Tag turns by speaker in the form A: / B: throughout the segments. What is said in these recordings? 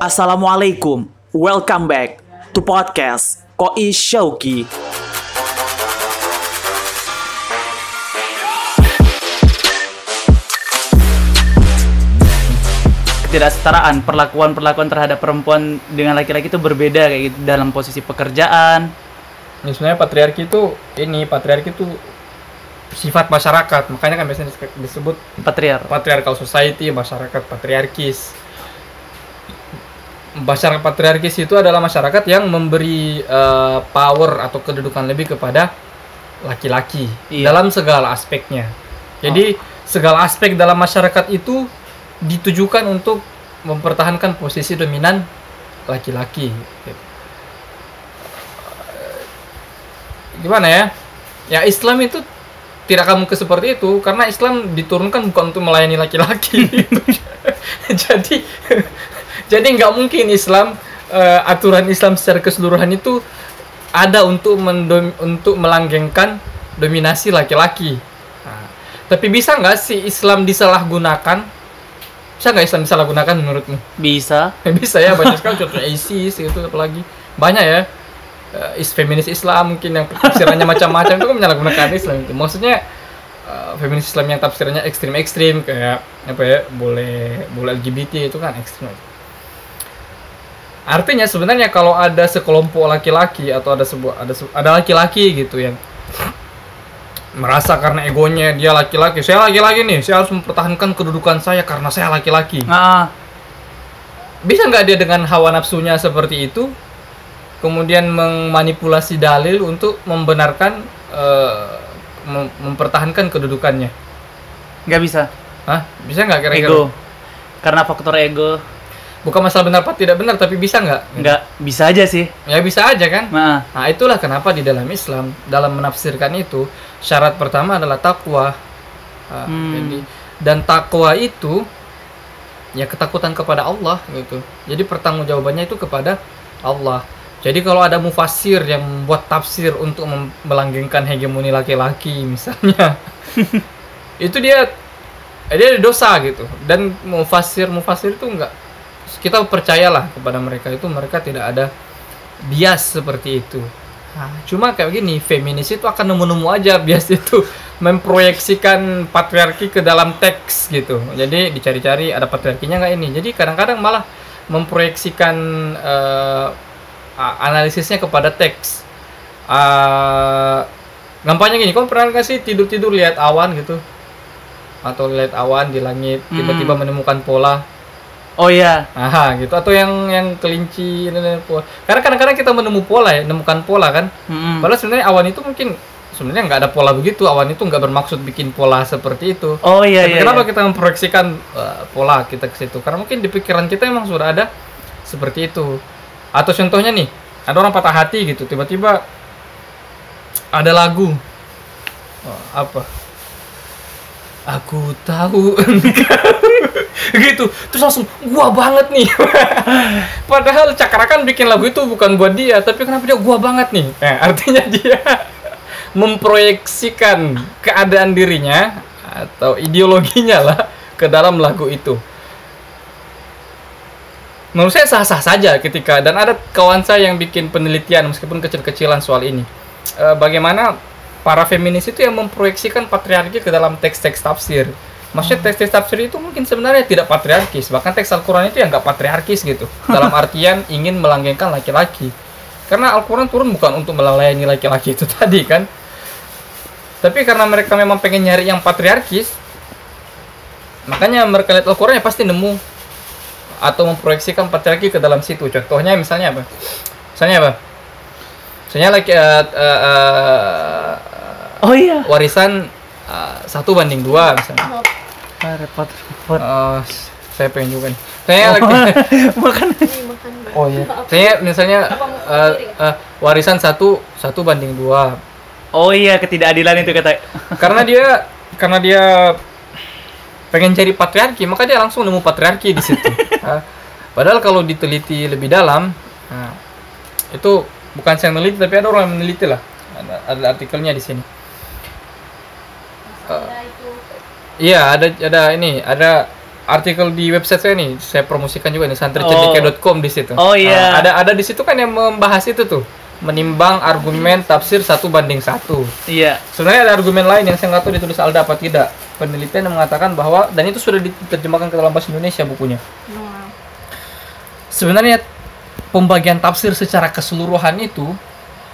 A: Assalamualaikum, welcome back to podcast Koi Shauki. Ketidaksetaraan perlakuan-perlakuan terhadap perempuan dengan laki-laki itu berbeda kayak gitu dalam posisi pekerjaan.
B: Ya, sebenarnya patriarki itu ini patriarki itu sifat masyarakat makanya kan biasanya dis- disebut
A: Patriar.
B: patriarchal society masyarakat patriarkis masyarakat patriarkis itu adalah masyarakat yang memberi eh, power atau kedudukan lebih kepada laki-laki
A: Iya.
B: dalam segala aspeknya. Jadi segala aspek dalam masyarakat itu ditujukan untuk mempertahankan posisi dominan laki-laki. Gimana ya? Ya Islam itu tidak akan mungkin seperti itu karena Islam diturunkan bukan untuk melayani laki-laki. Jadi jadi nggak mungkin Islam eh, aturan Islam secara keseluruhan itu ada untuk mendom- untuk melanggengkan dominasi laki-laki. Nah, tapi bisa nggak sih Islam disalahgunakan? Bisa nggak Islam disalahgunakan menurutmu?
A: Bisa.
B: bisa ya banyak sekali contohnya ISIS itu apalagi. Banyak ya Eh, is feminis Islam mungkin yang tafsirannya macam-macam itu kan menyalahgunakan Islam itu. Maksudnya eh, feminis Islam yang tafsirannya ekstrim-ekstrim kayak apa ya boleh boleh LGBT itu kan ekstrim artinya sebenarnya kalau ada sekelompok laki-laki atau ada sebuah ada se- ada laki-laki gitu yang merasa karena egonya dia laki-laki saya laki-laki nih saya harus mempertahankan kedudukan saya karena saya laki-laki
A: Ah,
B: bisa nggak dia dengan hawa nafsunya seperti itu kemudian memanipulasi dalil untuk membenarkan eh, mem- mempertahankan kedudukannya
A: nggak bisa.
B: Hah? bisa nggak kira-kira
A: Ego. Karena faktor ego.
B: Bukan masalah benar apa tidak benar tapi bisa nggak?
A: Nggak bisa aja sih.
B: ya bisa aja kan?
A: Nah,
B: nah itulah kenapa di dalam Islam dalam menafsirkan itu syarat pertama adalah takwa Ah,
A: Hmm.
B: jadi dan takwa itu ya ketakutan kepada Allah gitu. Jadi pertanggungjawabannya itu kepada Allah. Jadi kalau ada mufasir yang membuat tafsir untuk melanggengkan hegemoni laki-laki misalnya itu dia dia ada dosa gitu. Dan mufasir mufasir itu enggak kita percayalah kepada mereka itu mereka tidak ada bias seperti itu. Nah, cuma kayak gini feminis itu akan nemu-nemu aja bias itu. Memproyeksikan patriarki ke dalam teks gitu. Jadi dicari-cari ada patriarkinya nggak ini. Jadi kadang-kadang malah memproyeksikan a- analisisnya kepada teks. Ah, gampangnya gini kamu pernah nggak sih tidur-tidur lihat awan gitu? Atau lihat awan di langit tiba-tiba menemukan pola
A: oh iya.
B: Aha, gitu atau yang yang kelinci pola. Karena kadang-kadang kita menemu pola ya, menemukan pola kan.
A: Mm-mm.
B: Padahal sebenarnya awan itu mungkin sebenarnya nggak ada pola begitu. Awan itu nggak bermaksud bikin pola seperti itu.
A: Oh iya
B: Tapi
A: iya.
B: kenapa
A: iya.
B: kita memproyeksikan uh, pola kita ke situ? Karena mungkin di pikiran kita emang sudah ada seperti itu. Atau contohnya nih, ada orang patah hati gitu, tiba-tiba ada lagu Oh, apa? Aku tahu gitu. Terus langsung gua banget nih. Padahal cakrakan bikin lagu itu bukan buat dia tapi kenapa dia gua banget nih. Nah, artinya dia memproyeksikan keadaan dirinya atau ideologinya lah ke dalam lagu itu. Menurut saya sah-sah saja ketika dan ada kawan saya yang bikin penelitian meskipun kecil-kecilan soal ini. Eh, bagaimana para feminis itu yang memproyeksikan patriarki ke dalam teks-teks tafsir maksudnya teks-teks tafsir itu mungkin sebenarnya tidak patriarkis. Bahkan teks Al-Quran itu yang nggak patriarkis gitu. Dalam artian ingin melanggengkan laki-laki. Karena Al-Quran turun bukan untuk melayani laki-laki itu tadi kan? Tapi karena mereka memang pengen nyari yang patriarkis makanya mereka lihat Al-Quran ya pasti nemu. Atau memproyeksikan patriarki ke dalam situ. Contohnya misalnya apa? Misalnya apa? Misalnya lagi eh, eh, eh,
A: Oh iya.
B: warisan satu banding dua misalnya.
A: Ah, repot repot.
B: Eh, saya pengen juga nih. Saya lagi
A: Makan.
B: oh iya. Saya misalnya eh, eh, warisan satu satu banding dua.
A: Oh iya ketidakadilan itu kata.
B: karena dia karena dia pengen cari patriarki maka dia langsung nemu patriarki di situ. Ah, padahal kalau diteliti lebih dalam nah, itu bukan saya meneliti tapi ada orang yang meneliti lah. Ada, ada artikelnya di sini Eh, iya ada ada ini ada artikel di website saya nih, saya promosikan juga nih
A: Oh.
B: santricendika.com di situ.
A: Oh, iya.
B: Nah, ada ada di situ kan yang membahas itu tuh, menimbang argumen tafsir satu banding satu.
A: Iya.
B: Sebenarnya ada argumen lain yang saya nggak tahu ditulis Alda apa tidak. Penelitian yang mengatakan bahwa dan itu sudah diterjemahkan ke dalam bahasa Indonesia bukunya. Sebenarnya pembagian tafsir secara keseluruhan itu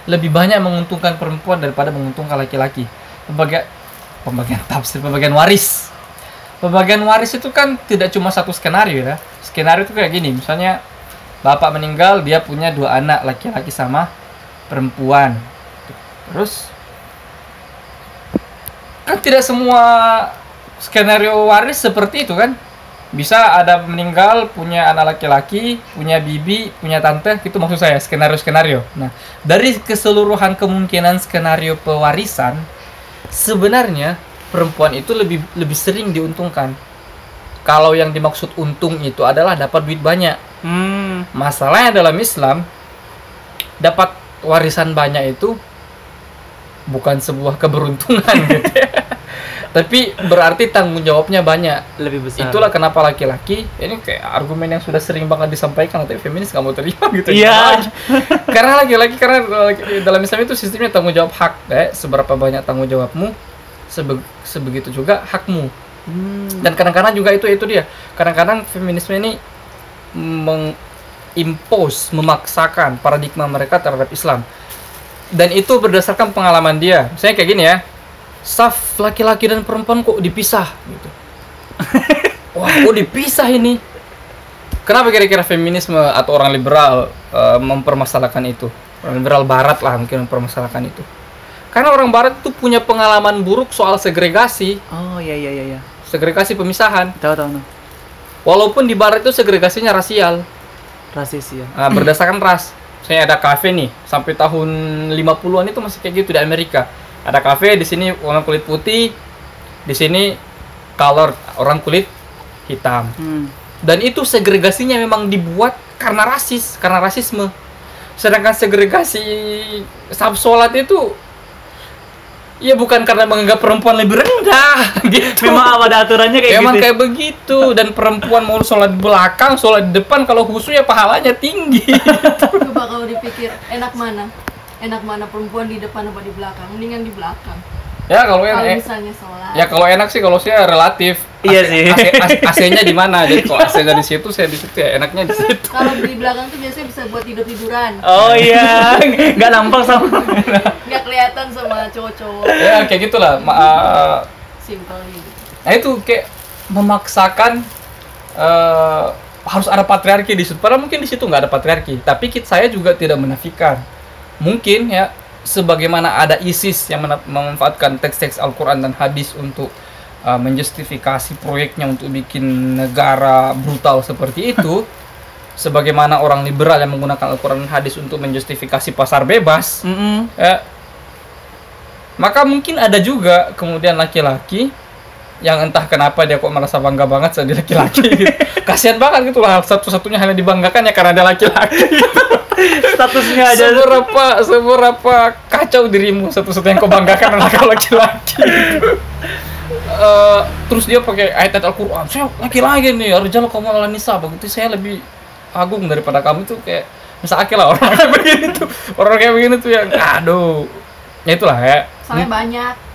B: lebih banyak menguntungkan perempuan daripada menguntungkan laki-laki. Pembagian pembagian tafsir, pembagian waris. Pembagian waris itu kan tidak cuma satu skenario ya. Skenario itu kayak gini, misalnya bapak meninggal, dia punya dua anak laki-laki sama perempuan. Terus kan tidak semua skenario waris seperti itu kan bisa ada meninggal punya anak laki-laki punya bibi punya tante itu maksud saya skenario skenario nah dari keseluruhan kemungkinan skenario pewarisan sebenarnya perempuan itu lebih lebih sering diuntungkan kalau yang dimaksud untung itu adalah dapat duit banyak
A: Hmm.
B: masalahnya dalam Islam dapat warisan banyak itu bukan sebuah keberuntungan gitu ya. Tapi berarti tanggung jawabnya banyak
A: Lebih besar.
B: itulah kenapa laki-laki ini kayak argumen yang sudah sering banget disampaikan tapi feminis kamu terima gitu
A: Iya.
B: Lagi? karena laki-laki karena dalam Islam itu sistemnya tanggung jawab hak ya seberapa banyak tanggung jawabmu sebe- sebegitu juga hakmu
A: Hmm.
B: dan kadang-kadang juga itu itu dia kadang-kadang feminisme ini mengimpose memaksakan paradigma mereka terhadap Islam dan itu berdasarkan pengalaman dia misalnya kayak gini ya saf laki-laki dan perempuan kok dipisah gitu wah kok dipisah ini kenapa kira-kira feminisme atau orang liberal eh, mempermasalahkan itu orang liberal barat lah mungkin mempermasalahkan itu karena orang barat itu punya pengalaman buruk soal segregasi
A: Oh iya iya iya iya.
B: segregasi pemisahan
A: Tahu tahu tahu.
B: Walaupun di barat itu segregasinya rasial,
A: Rasis ya.
B: nah, berdasarkan ras. Saya ada kafe nih, sampai tahun 50-an itu masih kayak gitu di Amerika. Ada kafe di sini orang kulit putih, di sini color orang kulit hitam.
A: Hmm.
B: Dan itu segregasinya memang dibuat karena rasis, karena rasisme. Sedangkan segregasi sab sholat itu ya bukan karena menganggap perempuan lebih rendah gitu.
A: Memang ada aturannya kayak
B: Emang
A: gitu.
B: kayak begitu dan perempuan mau sholat di belakang, sholat di depan kalau khusus ya pahalanya tinggi.
C: coba kalau dipikir enak mana? Enak mana perempuan di depan apa di belakang? Mendingan di belakang.
B: ya kalau
C: Kalau
B: enak,
C: misalnya sholat.
B: ya kalau enak sih kalau saya relatif.
A: Iya sih.
B: AC-nya di mana? Jadi kalau AC dari situ saya di situ ya enaknya di situ.
C: Kalau di belakang tuh biasanya bisa buat tidur tiduran.
A: Oh iya, nggak nampak sama.
C: Nggak kelihatan sama cowok-cowok.
B: ya kayak gitulah. Ma- uh,
C: Simple gitu.
B: Nah itu kayak memaksakan eh, harus ada patriarki di situ. Padahal mungkin di situ nggak ada patriarki. Tapi kit saya juga tidak menafikan. Mungkin ya sebagaimana ada ISIS yang memanfaatkan teks-teks Al-Quran dan hadis untuk eh, menjustifikasi proyeknya untuk bikin negara brutal seperti itu. sebagaimana orang liberal yang menggunakan Al-Quran dan hadis untuk menjustifikasi pasar bebas.
A: Mm-mm.
B: Ya. Maka mungkin ada juga kemudian laki-laki yang entah kenapa dia kok merasa bangga banget jadi laki-laki gitu. Kasihan banget gitu lah satu-satunya hal yang dibanggakan ya karena ada laki-laki.
A: Statusnya aja.
B: seberapa seberapa kacau dirimu satu-satunya yang kau banggakan adalah kau laki-laki. Eh, terus dia pakai ayat Al-Qur'an. Saya laki-laki nih, Arjal kamu ala nisa, begitu saya lebih agung daripada kamu tuh kayak misal lah orang kayak begini tuh. Orang kayak begini tuh yang aduh. Ya itulah ya.
C: Soalnya banyak.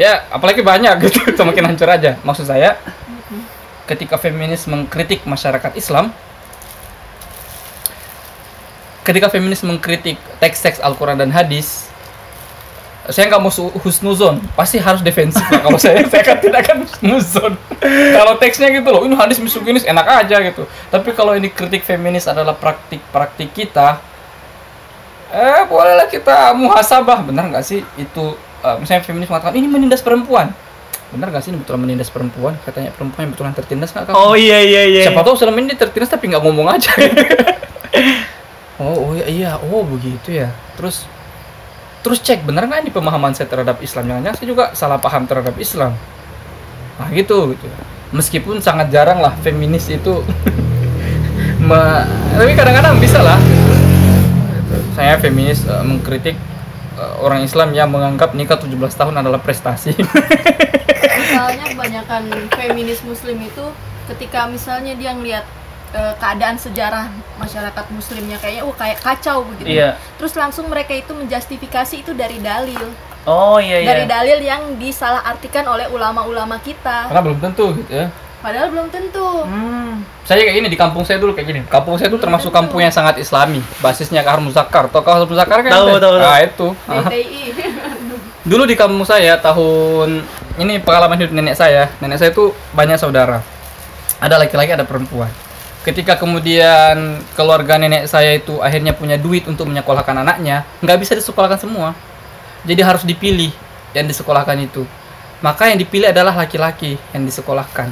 B: Ya, apalagi banyak gitu, semakin hancur aja. Maksud saya, ketika feminis mengkritik masyarakat Islam, ketika feminis mengkritik teks-teks Al-Quran dan hadis, saya nggak mau husnuzon, pasti harus defensif lah. Kalau saya, saya kan tidak akan husnuzon. kalau teksnya gitu loh, ini hadis misoginis enak aja gitu. Tapi kalau ini kritik feminis adalah praktik-praktik kita, eh bolehlah kita muhasabah, benar nggak sih itu? Eh, misalnya feminis mengatakan ini menindas perempuan, benar nggak sih ini betulan menindas perempuan? Katanya perempuan yang betulan tertindas nggak kamu?
A: Oh iya iya iya.
B: Siapa tahu selama ini dia tertindas tapi nggak ngomong aja. oh, oh iya, iya, oh begitu ya. Terus terus cek benar nggak ini pemahaman saya terhadap Islam? Jangan-jangan saya juga salah paham terhadap Islam. Nah gitu gitu. Meskipun sangat jarang lah feminis itu me- tapi kadang-kadang bisa lah. Saya feminis eh, mengkritik orang Islam yang menganggap nikah 17 tahun adalah prestasi.
C: Misalnya kebanyakan feminis muslim itu ketika misalnya dia ngelihat eh, keadaan sejarah masyarakat muslimnya kayaknya oh kayak kacau begitu
A: Iya.
C: terus langsung mereka itu menjustifikasi itu dari dalil
A: Oh iya iya.
C: dari dalil yang disalahartikan oleh ulama-ulama kita
B: Karena belum tentu gitu ya.
C: Padahal belum tentu
A: Hmm.
B: Saya kayak gini di kampung saya dulu kayak gini. Kampung saya itu termasuk kampung yang sangat Islami. Basisnya Kahar Muzakar. Tahu Kahar Muzakar kan?
A: Tahu, tahu.
B: Nah, itu. Dulu di kampung saya tahun ini pengalaman hidup nenek saya. Nenek saya itu banyak saudara. Ada laki-laki, ada perempuan. Ketika kemudian keluarga nenek saya itu akhirnya punya duit untuk menyekolahkan anaknya, nggak bisa disekolahkan semua. Jadi harus dipilih yang disekolahkan itu. Maka yang dipilih adalah laki-laki yang disekolahkan.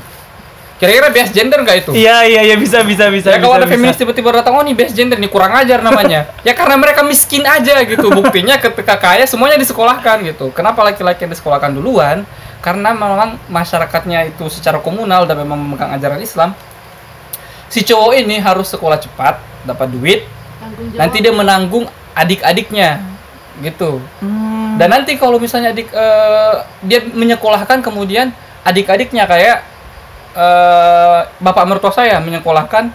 B: Kira-kira best gender nggak itu?
A: Iya iya iya bisa bisa bisa.
B: ya kalau
A: bisa,
B: ada feminis tiba-tiba datang, oh nih best gender nih kurang ajar namanya. ya karena mereka miskin aja gitu. Buktinya ketika kaya semuanya disekolahkan gitu. Kenapa laki-laki yang disekolahkan duluan? Karena memang masyarakatnya itu secara komunal dan memang memegang ajaran Islam. Si cowok ini harus sekolah cepat, dapat duit,
C: Tanggung jawab.
B: nanti dia menanggung adik-adiknya gitu.
A: Hmm.
B: Dan nanti kalau misalnya adik eh, dia menyekolahkan kemudian adik-adiknya kayak eh, bapak mertua saya menyekolahkan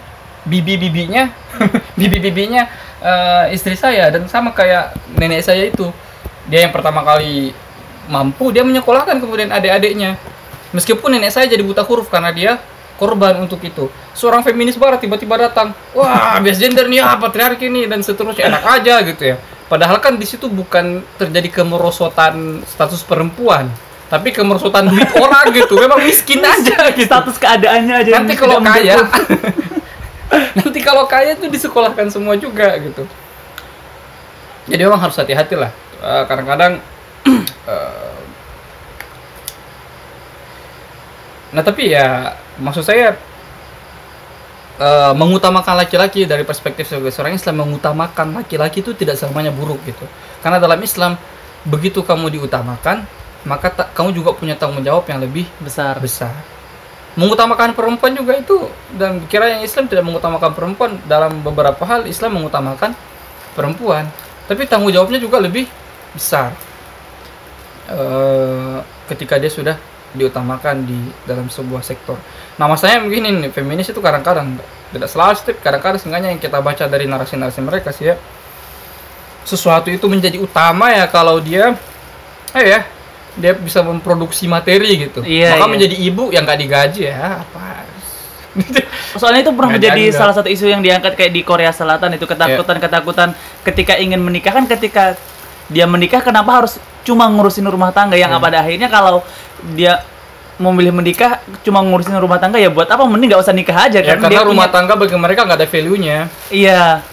B: bibi-bibinya, bibi-bibinya eh, istri saya dan sama kayak nenek saya itu. Dia yang pertama kali mampu dia menyekolahkan kemudian adik-adiknya. Meskipun nenek saya jadi buta huruf karena dia korban untuk itu. Seorang feminis barat tiba-tiba datang, wah best gender nih, ah, patriarki nih dan seterusnya enak aja gitu ya. Padahal kan di situ bukan terjadi kemerosotan status perempuan, tapi kemerosotan duit orang gitu. Memang miskin aja gitu.
A: status keadaannya aja.
B: Nanti kalau kaya, nanti kalau kaya itu disekolahkan semua juga gitu. Jadi memang harus hati-hati lah. Eh, Kadang-kadang eh, Nah tapi ya maksud saya eh, mengutamakan laki-laki dari perspektif sebagai seorang Islam mengutamakan laki-laki itu tidak selamanya buruk gitu. Karena dalam Islam begitu kamu diutamakan maka ta- kamu juga punya tanggung jawab yang lebih
A: besar.
B: besar. Mengutamakan perempuan juga itu dan kira yang Islam tidak mengutamakan perempuan dalam beberapa hal Islam mengutamakan perempuan, tapi tanggung jawabnya juga lebih besar. Eh, ketika dia sudah diutamakan di dalam sebuah sektor. Nah, masanya begini nih, feminis itu kadang-kadang tidak selalu setiap kadang-kadang seenggaknya yang kita baca dari narasi-narasi mereka sih ya sesuatu itu menjadi utama ya kalau dia eh ya dia bisa memproduksi materi gitu.
A: Iya,
B: Maka
A: iya.
B: menjadi ibu yang nggak digaji ya apa?
A: Soalnya itu pernah menjadi
B: dianggap.
A: salah satu isu yang diangkat kayak di Korea Selatan itu ketakutan-ketakutan ketika ingin menikah kan ketika dia menikah kenapa harus cuma ngurusin rumah tangga yang
B: Iya.
A: pada akhirnya kalau dia memilih menikah cuma ngurusin rumah tangga ya buat apa mending nggak usah nikah aja
B: ya
A: kan
B: karena
A: dia
B: rumah
A: punya-
B: tangga bagi mereka nggak ada value-nya.
A: iya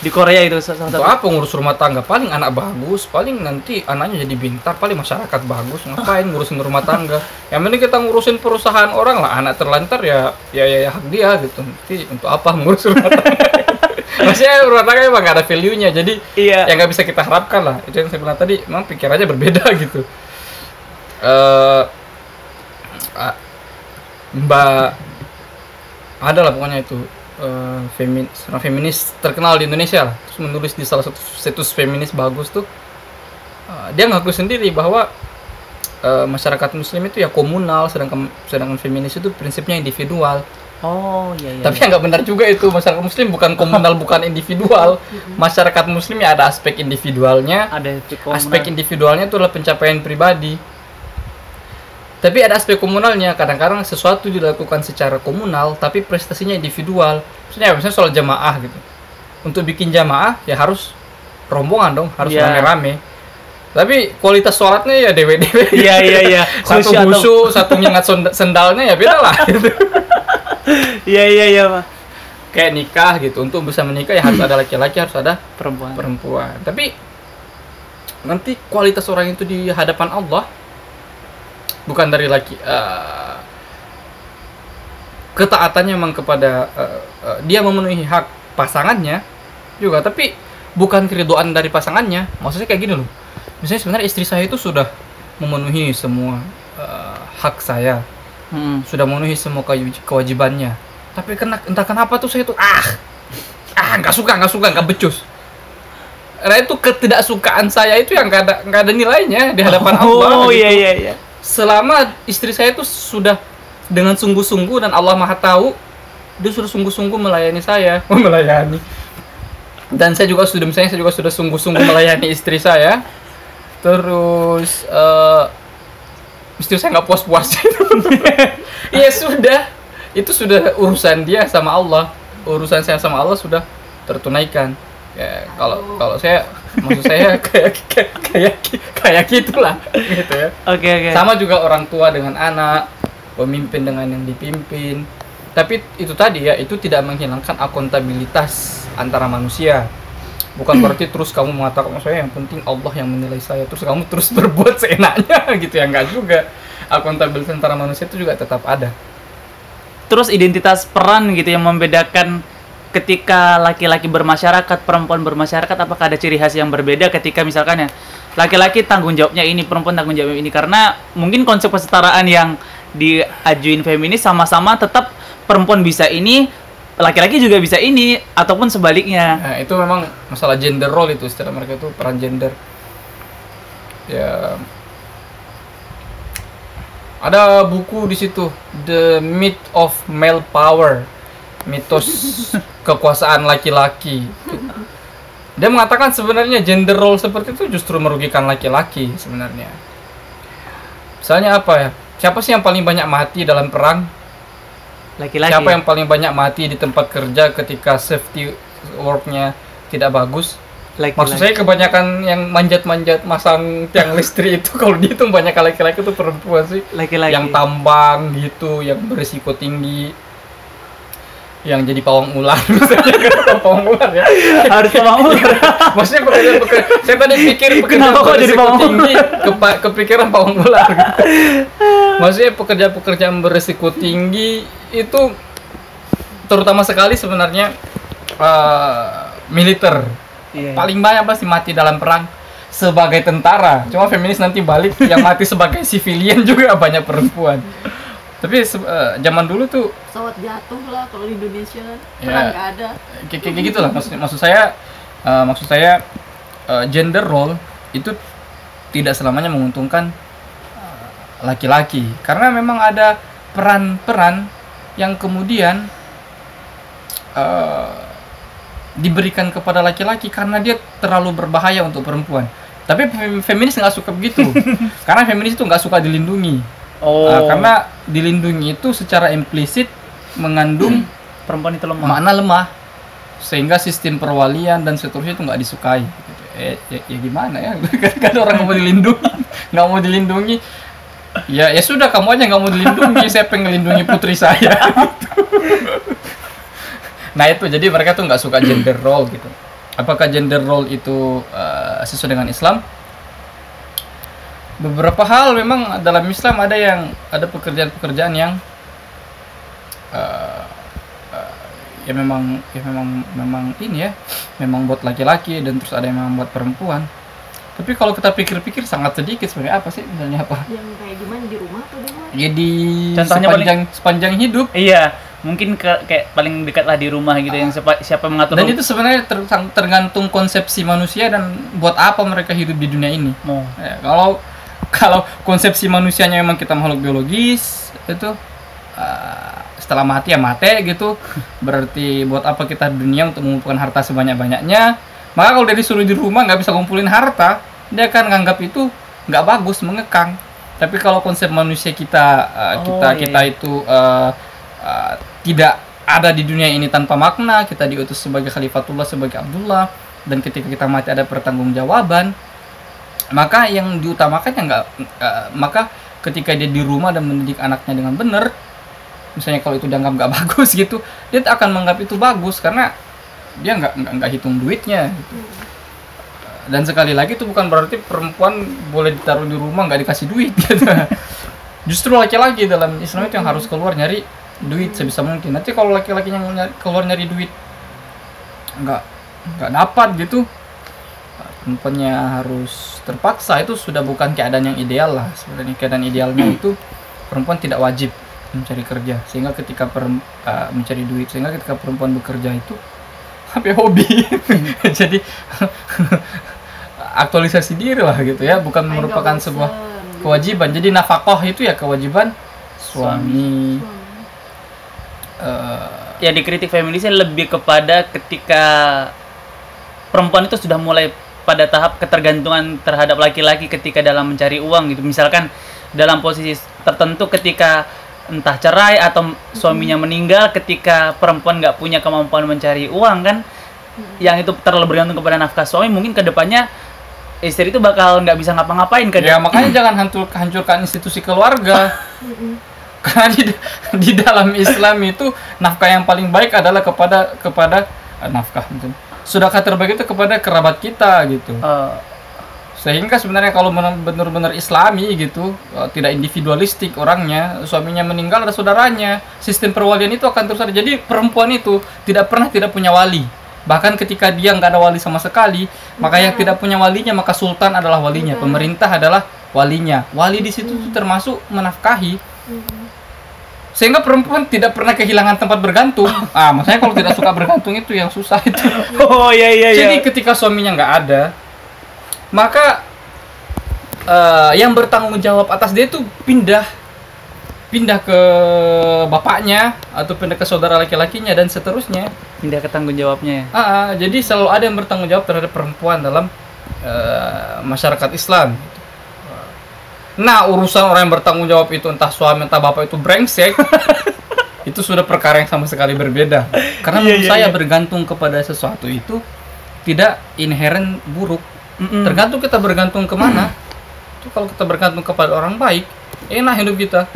A: di Korea itu salah satu
B: apa ngurus rumah tangga? Paling anak bagus, paling nanti anaknya jadi bintar, paling masyarakat bagus. Ngapain ngurusin rumah tangga? Yang penting kita ngurusin perusahaan orang lah. Anak terlantar ya ya ya, ya hak dia gitu. Nanti untuk apa ngurus rumah tangga? Maksudnya rumah tangga emang gak ada value-nya. Jadi
A: iya
B: yang nggak bisa kita harapkan lah. Itu yang saya bilang tadi, memang pikirannya berbeda gitu. Eh ah, Mbak ada lah pokoknya itu eh, seorang feminis terkenal di Indonesia lah. Terus menulis di salah satu situs feminis bagus tuh. Eh, dia ngaku sendiri bahwa eh, masyarakat muslim itu ya komunal sedangkan sedangkan feminis itu prinsipnya individual.
A: Oh iya iya
B: tapi yang nggak benar juga itu masyarakat muslim bukan komunal bukan individual. Masyarakat muslim ya ada aspek individualnya.
A: Ada
B: aspek individualnya itu adalah pencapaian pribadi tapi ada aspek komunalnya kadang-kadang sesuatu dilakukan secara komunal tapi prestasinya individual maksudnya misalnya soal jamaah gitu untuk bikin jamaah ya harus rombongan dong harus
A: Iya.
B: rame-rame tapi kualitas sholatnya ya dewe-dewe
A: iya iya iya
B: satu
A: khusyuk
B: satu nyengat sendalnya ya beda lah gitu.
A: iya iya iya Pak.
B: kayak nikah gitu untuk bisa menikah ya harus ada laki-laki harus ada
A: perempuan
B: perempuan. Tapi nanti kualitas orang itu di hadapan Allah bukan dari laki eh, ketaatannya memang kepada eh, eh, dia memenuhi hak pasangannya juga, tapi bukan keridoan dari pasangannya. Maksudnya kayak gini loh. Misalnya sebenarnya istri saya itu sudah memenuhi semua eh, hak saya,
A: Hmm.
B: sudah memenuhi semua kewaji- kewajibannya. Tapi kena, entah kenapa tuh saya tuh ah ah nggak suka nggak suka nggak becus. Nah itu ketidaksukaan saya itu yang nggak ada nggak ada nilainya di hadapan Allah.
A: oh
B: gitu.
A: iya iya iya
B: Selama istri saya itu sudah dengan sungguh-sungguh dan Allah Maha tahu dia sudah sungguh-sungguh melayani saya melayani. Dan saya juga sudah misalnya saya juga sudah sungguh-sungguh melayani istri saya. Terus eh istri saya nggak puas-puas. Ya sudah itu sudah urusan dia sama Allah. Urusan saya sama Allah sudah tertunaikan ya kalau kalau saya maksud saya kayak kayak kayak kayak gitulah gitu ya.
A: Oke oke.
B: sama juga orang tua dengan anak pemimpin dengan yang dipimpin. Tapi itu tadi ya itu tidak menghilangkan akuntabilitas antara manusia. Bukan berarti terus kamu mengatakan "Oh, saya yang penting Allah yang menilai saya. Terus kamu terus berbuat seenaknya gitu ya. Enggak juga. Akuntabilitas antara manusia itu juga tetap ada.
A: Terus identitas peran gitu yang membedakan ketika laki-laki bermasyarakat, perempuan bermasyarakat, apakah ada ciri khas yang berbeda ketika misalkan ya laki-laki tanggung jawabnya ini, perempuan tanggung jawabnya ini karena mungkin konsep kesetaraan yang diajuin feminis sama-sama tetap perempuan bisa ini, laki-laki juga bisa ini ataupun sebaliknya.
B: Nah, itu memang masalah gender role itu istilah mereka itu peran gender. Ya. Ada buku di situ The Myth of Male Power. Mitos kekuasaan laki-laki. Dia mengatakan sebenarnya gender role seperti itu justru merugikan laki-laki sebenarnya. Misalnya apa ya? Siapa sih yang paling banyak mati dalam perang?
A: Laki-laki.
B: Siapa yang paling banyak mati di tempat kerja ketika safety worknya tidak bagus?
A: Laki-laki.
B: Maksud saya kebanyakan yang manjat-manjat masang tiang listrik itu kalau dihitung banyak laki-laki itu perempuan sih.
A: laki-laki.
B: Yang tambang gitu, yang berisiko tinggi, yang jadi pawang ular misalnya kan pawang ular ya.
A: harus sama
B: Maksudnya pekerjaan pekerjaan saya tadi pikir pekerjaan
A: Kenapa kok jadi pawang ular?
B: tinggi kepa- kepikiran pawang ular. gitu. Maksudnya pekerjaan-pekerjaan berisiko tinggi itu terutama sekali sebenarnya eh, militer
A: Iya.
B: paling banyak pasti mati dalam perang sebagai tentara. Cuma feminis nanti balik yang mati sebagai civilian juga banyak perempuan. Tapi eh, zaman dulu tuh
C: pesawat jatuh lah kalau di Indonesia. Kan
B: Ya.
C: perang nggak ada.
B: Kayak kayak gitu lah maksud maksud saya eh, maksud saya eh, gender role itu tidak selamanya menguntungkan laki-laki. Karena memang ada peran-peran yang kemudian eh, diberikan kepada laki-laki karena dia terlalu berbahaya untuk perempuan. Tapi fem- feminis nggak suka begitu. Karena feminis itu nggak suka dilindungi
A: Oh.
B: Eh, karena dilindungi itu secara implisit mengandung
A: perempuan itu lemah.
B: makna lemah. Sehingga sistem perwalian dan seterusnya itu nggak disukai. Eh ya, ya gimana ya? Kan ada orang nggak mau dilindungi. Nggak mau dilindungi. Ya ya sudah kamu aja nggak mau dilindungi. Saya pengen melindungi putri saya. Nah itu. Jadi mereka tuh nggak suka gender role gitu. Apakah gender role itu eh, sesuai dengan Islam beberapa hal memang dalam Islam ada yang ada pekerjaan-pekerjaan yang eh, eh, ya memang ya memang memang ini ya memang buat laki-laki dan terus ada yang memang buat perempuan. Tapi kalau kita pikir-pikir sangat sedikit sebenarnya apa sih misalnya apa?
C: Yang kayak gimana di rumah atau di mana?
B: Jadi
A: Contohnya
B: sepanjang sepanjang hidup.
A: Iya, mungkin ke, kayak paling dekat lah di rumah gitu yang siapa, siapa yang mengatur
B: dan itu sebenarnya ter- tergantung konsepsi manusia dan buat apa mereka hidup di dunia ini.
A: Mau.
B: Ya, kalau kalau konsepsi manusianya memang kita makhluk biologis itu uh, setelah mati ya mati gitu. Berarti buat apa kita di dunia untuk mengumpulkan harta sebanyak banyaknya maka kalau dia disuruh di rumah nggak bisa kumpulin harta dia akan nganggap itu nggak bagus mengekang. Tapi kalau konsep manusia kita uh,
A: Oh,
B: kita
A: iya.
B: kita itu uh, uh, tidak ada di dunia ini tanpa makna kita diutus sebagai khalifatullah sebagai Abdullah. Dan ketika kita mati ada pertanggungjawaban maka yang diutamakan ya nggak eh, maka ketika dia di rumah dan mendidik anaknya dengan benar misalnya kalau itu dianggap nggak bagus gitu dia akan menganggap itu bagus karena dia nggak nggak hitung duitnya gitu. dan sekali lagi itu bukan berarti perempuan boleh ditaruh di rumah nggak dikasih duit gitu justru laki-laki dalam Islam itu yang harus keluar nyari duit sebisa mungkin nanti kalau laki-lakinya keluar nyari duit nggak nggak dapat gitu perempuannya harus terpaksa itu sudah bukan keadaan yang ideal lah. Sebenarnya keadaan idealnya itu perempuan tidak wajib mencari kerja. Sehingga ketika perem- uh, mencari duit sehingga ketika perempuan bekerja itu apa ya, hobi. Jadi aktualisasi diri lah gitu ya bukan merupakan sebuah
C: bosen.
B: kewajiban. Jadi nafkah itu ya kewajiban suami.
C: Hmm.
B: eh,
A: ya dikritik feminisnya lebih kepada ketika perempuan itu sudah mulai pada tahap ketergantungan terhadap laki-laki ketika dalam mencari uang gitu. Misalkan dalam posisi tertentu ketika entah cerai atau suaminya meninggal ketika perempuan nggak punya kemampuan mencari uang kan? Yang itu terlalu bergantung kepada nafkah suami mungkin ke depannya istri itu bakal nggak bisa ngapa-ngapain kan?
B: Ya makanya jangan hancur, hancurkan institusi keluarga. Karena di, di dalam Islam itu nafkah yang paling baik adalah kepada kepada eh, nafkah gitu. Sedekah terbaik itu kepada kerabat kita gitu.
A: Eh,
B: sehingga sebenarnya kalau benar-benar islami gitu eh, tidak individualistik orangnya suaminya meninggal ada saudaranya sistem perwalian itu akan terus ada. Jadi perempuan itu tidak pernah tidak punya wali. Bahkan ketika dia nggak ada wali sama sekali maka yang tidak punya walinya maka sultan adalah walinya pemerintah adalah walinya. Wali di situ tuh termasuk menafkahi sehingga perempuan tidak pernah kehilangan tempat bergantung ah maksudnya kalau tidak suka bergantung itu yang susah itu
A: oh iya iya iya
B: jadi ketika suaminya nggak ada, maka eh, yang bertanggung jawab atas dia itu pindah, pindah ke bapaknya atau pindah ke saudara laki-lakinya dan seterusnya.
A: pindah ke tanggung jawabnya ya
B: Ah, ah, jadi selalu ada yang bertanggung jawab terhadap perempuan dalam eh, masyarakat Islam. Nah urusan orang yang bertanggung jawab itu entah suami entah bapak itu brengsek. itu sudah perkara yang sama sekali berbeda. Karena
A: Iya,
B: menurut
A: iya,
B: saya
A: iya.
B: bergantung kepada sesuatu itu tidak inherent buruk. Tergantung kita bergantung ke mana. Itu kalau kita bergantung kepada orang baik, enak hidup kita.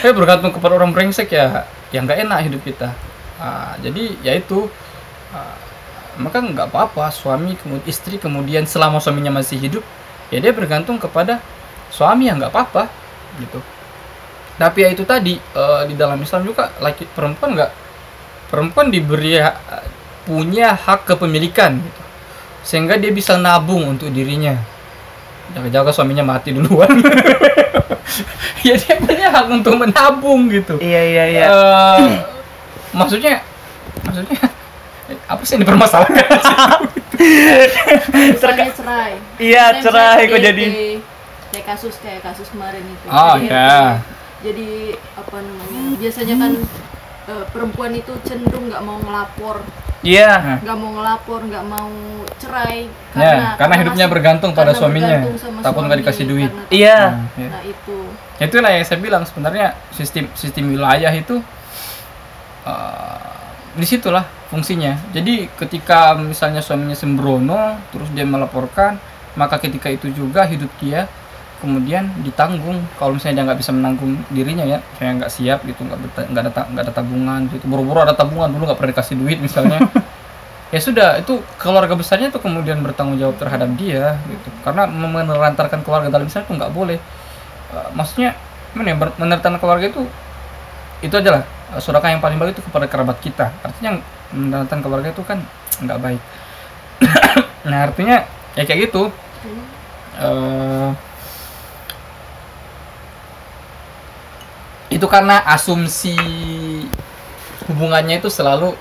B: Tapi bergantung kepada orang brengsek ya, yang nggak enak hidup kita. Ah, jadi ya itu. Ah, maka nggak apa-apa suami kemudian istri kemudian selama suaminya masih hidup ya dia bergantung kepada suami yang nggak apa-apa gitu. Tapi ya itu tadi eh, di dalam Islam juga laki perempuan nggak perempuan diberi ha- punya hak kepemilikan gitu. sehingga dia bisa nabung untuk dirinya jaga-jaga suaminya mati duluan ya dia punya hak untuk menabung gitu
A: iya iya iya
B: Eh, maksudnya maksudnya apa sih yang dipermasalahkan
C: Misalnya cerai.
A: Iya, cerai kok jadi.
C: Kayak kasus kayak kasus kemarin itu.
B: Oh, ya.
C: Jadi apa namanya? Biasanya kan eh, perempuan itu cenderung nggak mau ngelapor,
A: iya
C: nggak mau ngelapor, nggak mau cerai
B: ya karena hidupnya
C: masih-
B: bergantung pada
C: karena
B: suaminya
C: bergantung
B: takut nggak dikasih duit
C: karena-
A: iya
B: Nah, ya.
C: Nah itu.
B: itulah yang saya bilang sebenarnya sistem sistem wilayah itu uh, di situlah fungsinya jadi ketika misalnya suaminya sembrono terus dia melaporkan maka ketika itu juga hidup dia kemudian ditanggung. Kalau misalnya dia nggak bisa menanggung dirinya ya saya nggak siap gitu nggak nggak ada nggak ada tabungan gitu. Buru-buru ada tabungan dulu nggak pernah dikasih duit misalnya. Ya sudah itu keluarga besarnya itu kemudian bertanggung jawab terhadap dia gitu. Karena menelantarkan keluarga dalam Islam itu nggak boleh. Eh, maksudnya mana ya menelantarkan keluarga itu itu aja lah. Eh, sedekah yang paling baik itu kepada kerabat kita. Artinya menelantarkan keluarga itu kan nggak baik. Nah artinya ya kayak gitu. Eh, itu karena asumsi hubungannya itu selalu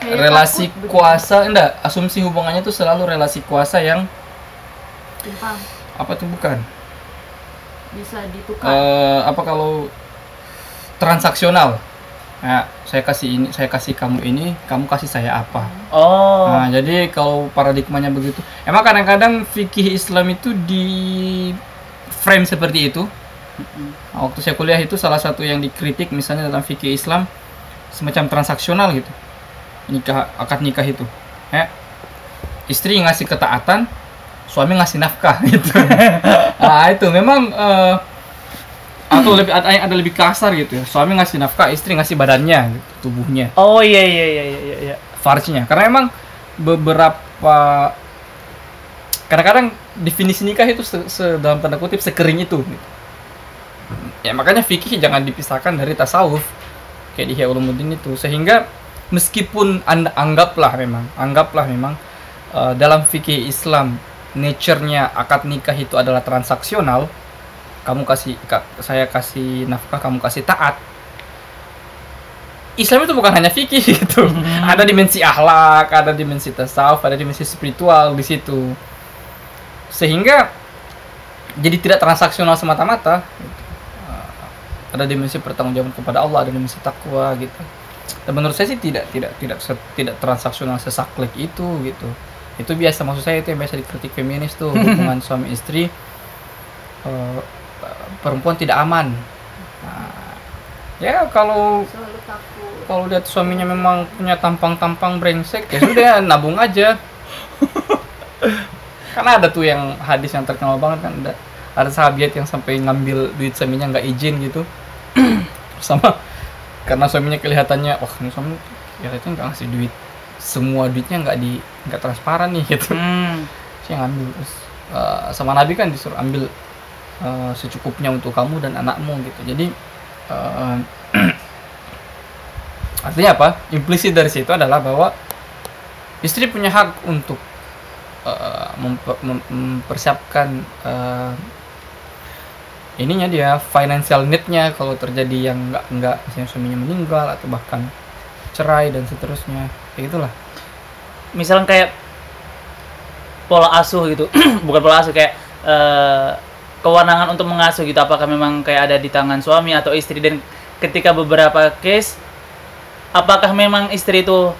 C: Kayak
B: relasi
C: takut begitu.
B: kuasa enggak asumsi hubungannya itu selalu relasi kuasa yang
C: Timpang
B: apa tuh bukan
C: bisa ditukar.
B: Eh, apa kalau transaksional nah, saya kasih ini saya kasih kamu ini kamu kasih saya apa
A: oh
B: Nah, jadi kalau paradigmanya begitu, emang kadang-kadang fikih Islam itu di frame seperti itu. Nah, waktu saya kuliah itu salah satu yang dikritik misalnya dalam fikih Islam semacam transaksional gitu. Nikah akad nikah itu. Ya. Istri ngasih ketaatan, suami ngasih nafkah gitu. nah, itu memang eh, atau lebih ada ada lebih kasar gitu ya. Suami ngasih nafkah, istri ngasih badannya, gitu, tubuhnya
A: oh iya iya iya iya iya, iya
B: farsinya karena emang beberapa kadang-kadang definisi nikah itu se, se- dalam tanda kutip sekering itu gitu. Ya makanya fikih jangan dipisahkan dari tasawuf kayak di Ulumuddin itu sehingga meskipun anda anggaplah memang anggaplah memang eh, dalam fikih Islam nature-nya akad nikah itu adalah transaksional kamu kasih ka- saya kasih nafkah kamu kasih taat Islam itu bukan hanya fikih gitu. Ada dimensi akhlak, ada dimensi tasawuf, ada dimensi spiritual di situ. Sehingga jadi tidak transaksional semata-mata. Ada dimensi pertanggungjawaban kepada Allah ada dimensi takwa gitu. Dan menurut saya sih tidak tidak tidak se- tidak transaksional sesaklik itu gitu. Itu biasa maksud saya itu yang biasa dikritik feminis tuh hubungan suami istri eh, perempuan tidak aman. Nah, ya kalau kalau lihat suaminya memang punya tampang-tampang brengsek ya sudah nabung aja. Karena ada tuh yang hadis yang terkenal banget kan ada ada sahabat yang sampai ngambil duit suaminya nggak izin gitu. Sama karena suaminya kelihatannya wah ini suami kelihatannya nggak ngasih duit. Semua duitnya nggak di nggak transparan nih gitu.
A: Hmm.
B: saya ngambil terus eh, sama Nabi kan disuruh ambil eh, secukupnya untuk kamu dan anakmu gitu. Jadi eh, artinya apa? Implisit dari situ adalah bahwa istri punya hak untuk mem- mempersiapkan ininya dia financial need-nya kalau terjadi yang nggak nggak misalnya suaminya meninggal atau bahkan cerai dan seterusnya kayak gitulah.
A: Misalnya kayak pola asuh gitu bukan pola asuh kayak eh, kewenangan untuk mengasuh gitu. Apakah memang kayak ada di tangan suami atau istri? Dan ketika beberapa case apakah memang istri itu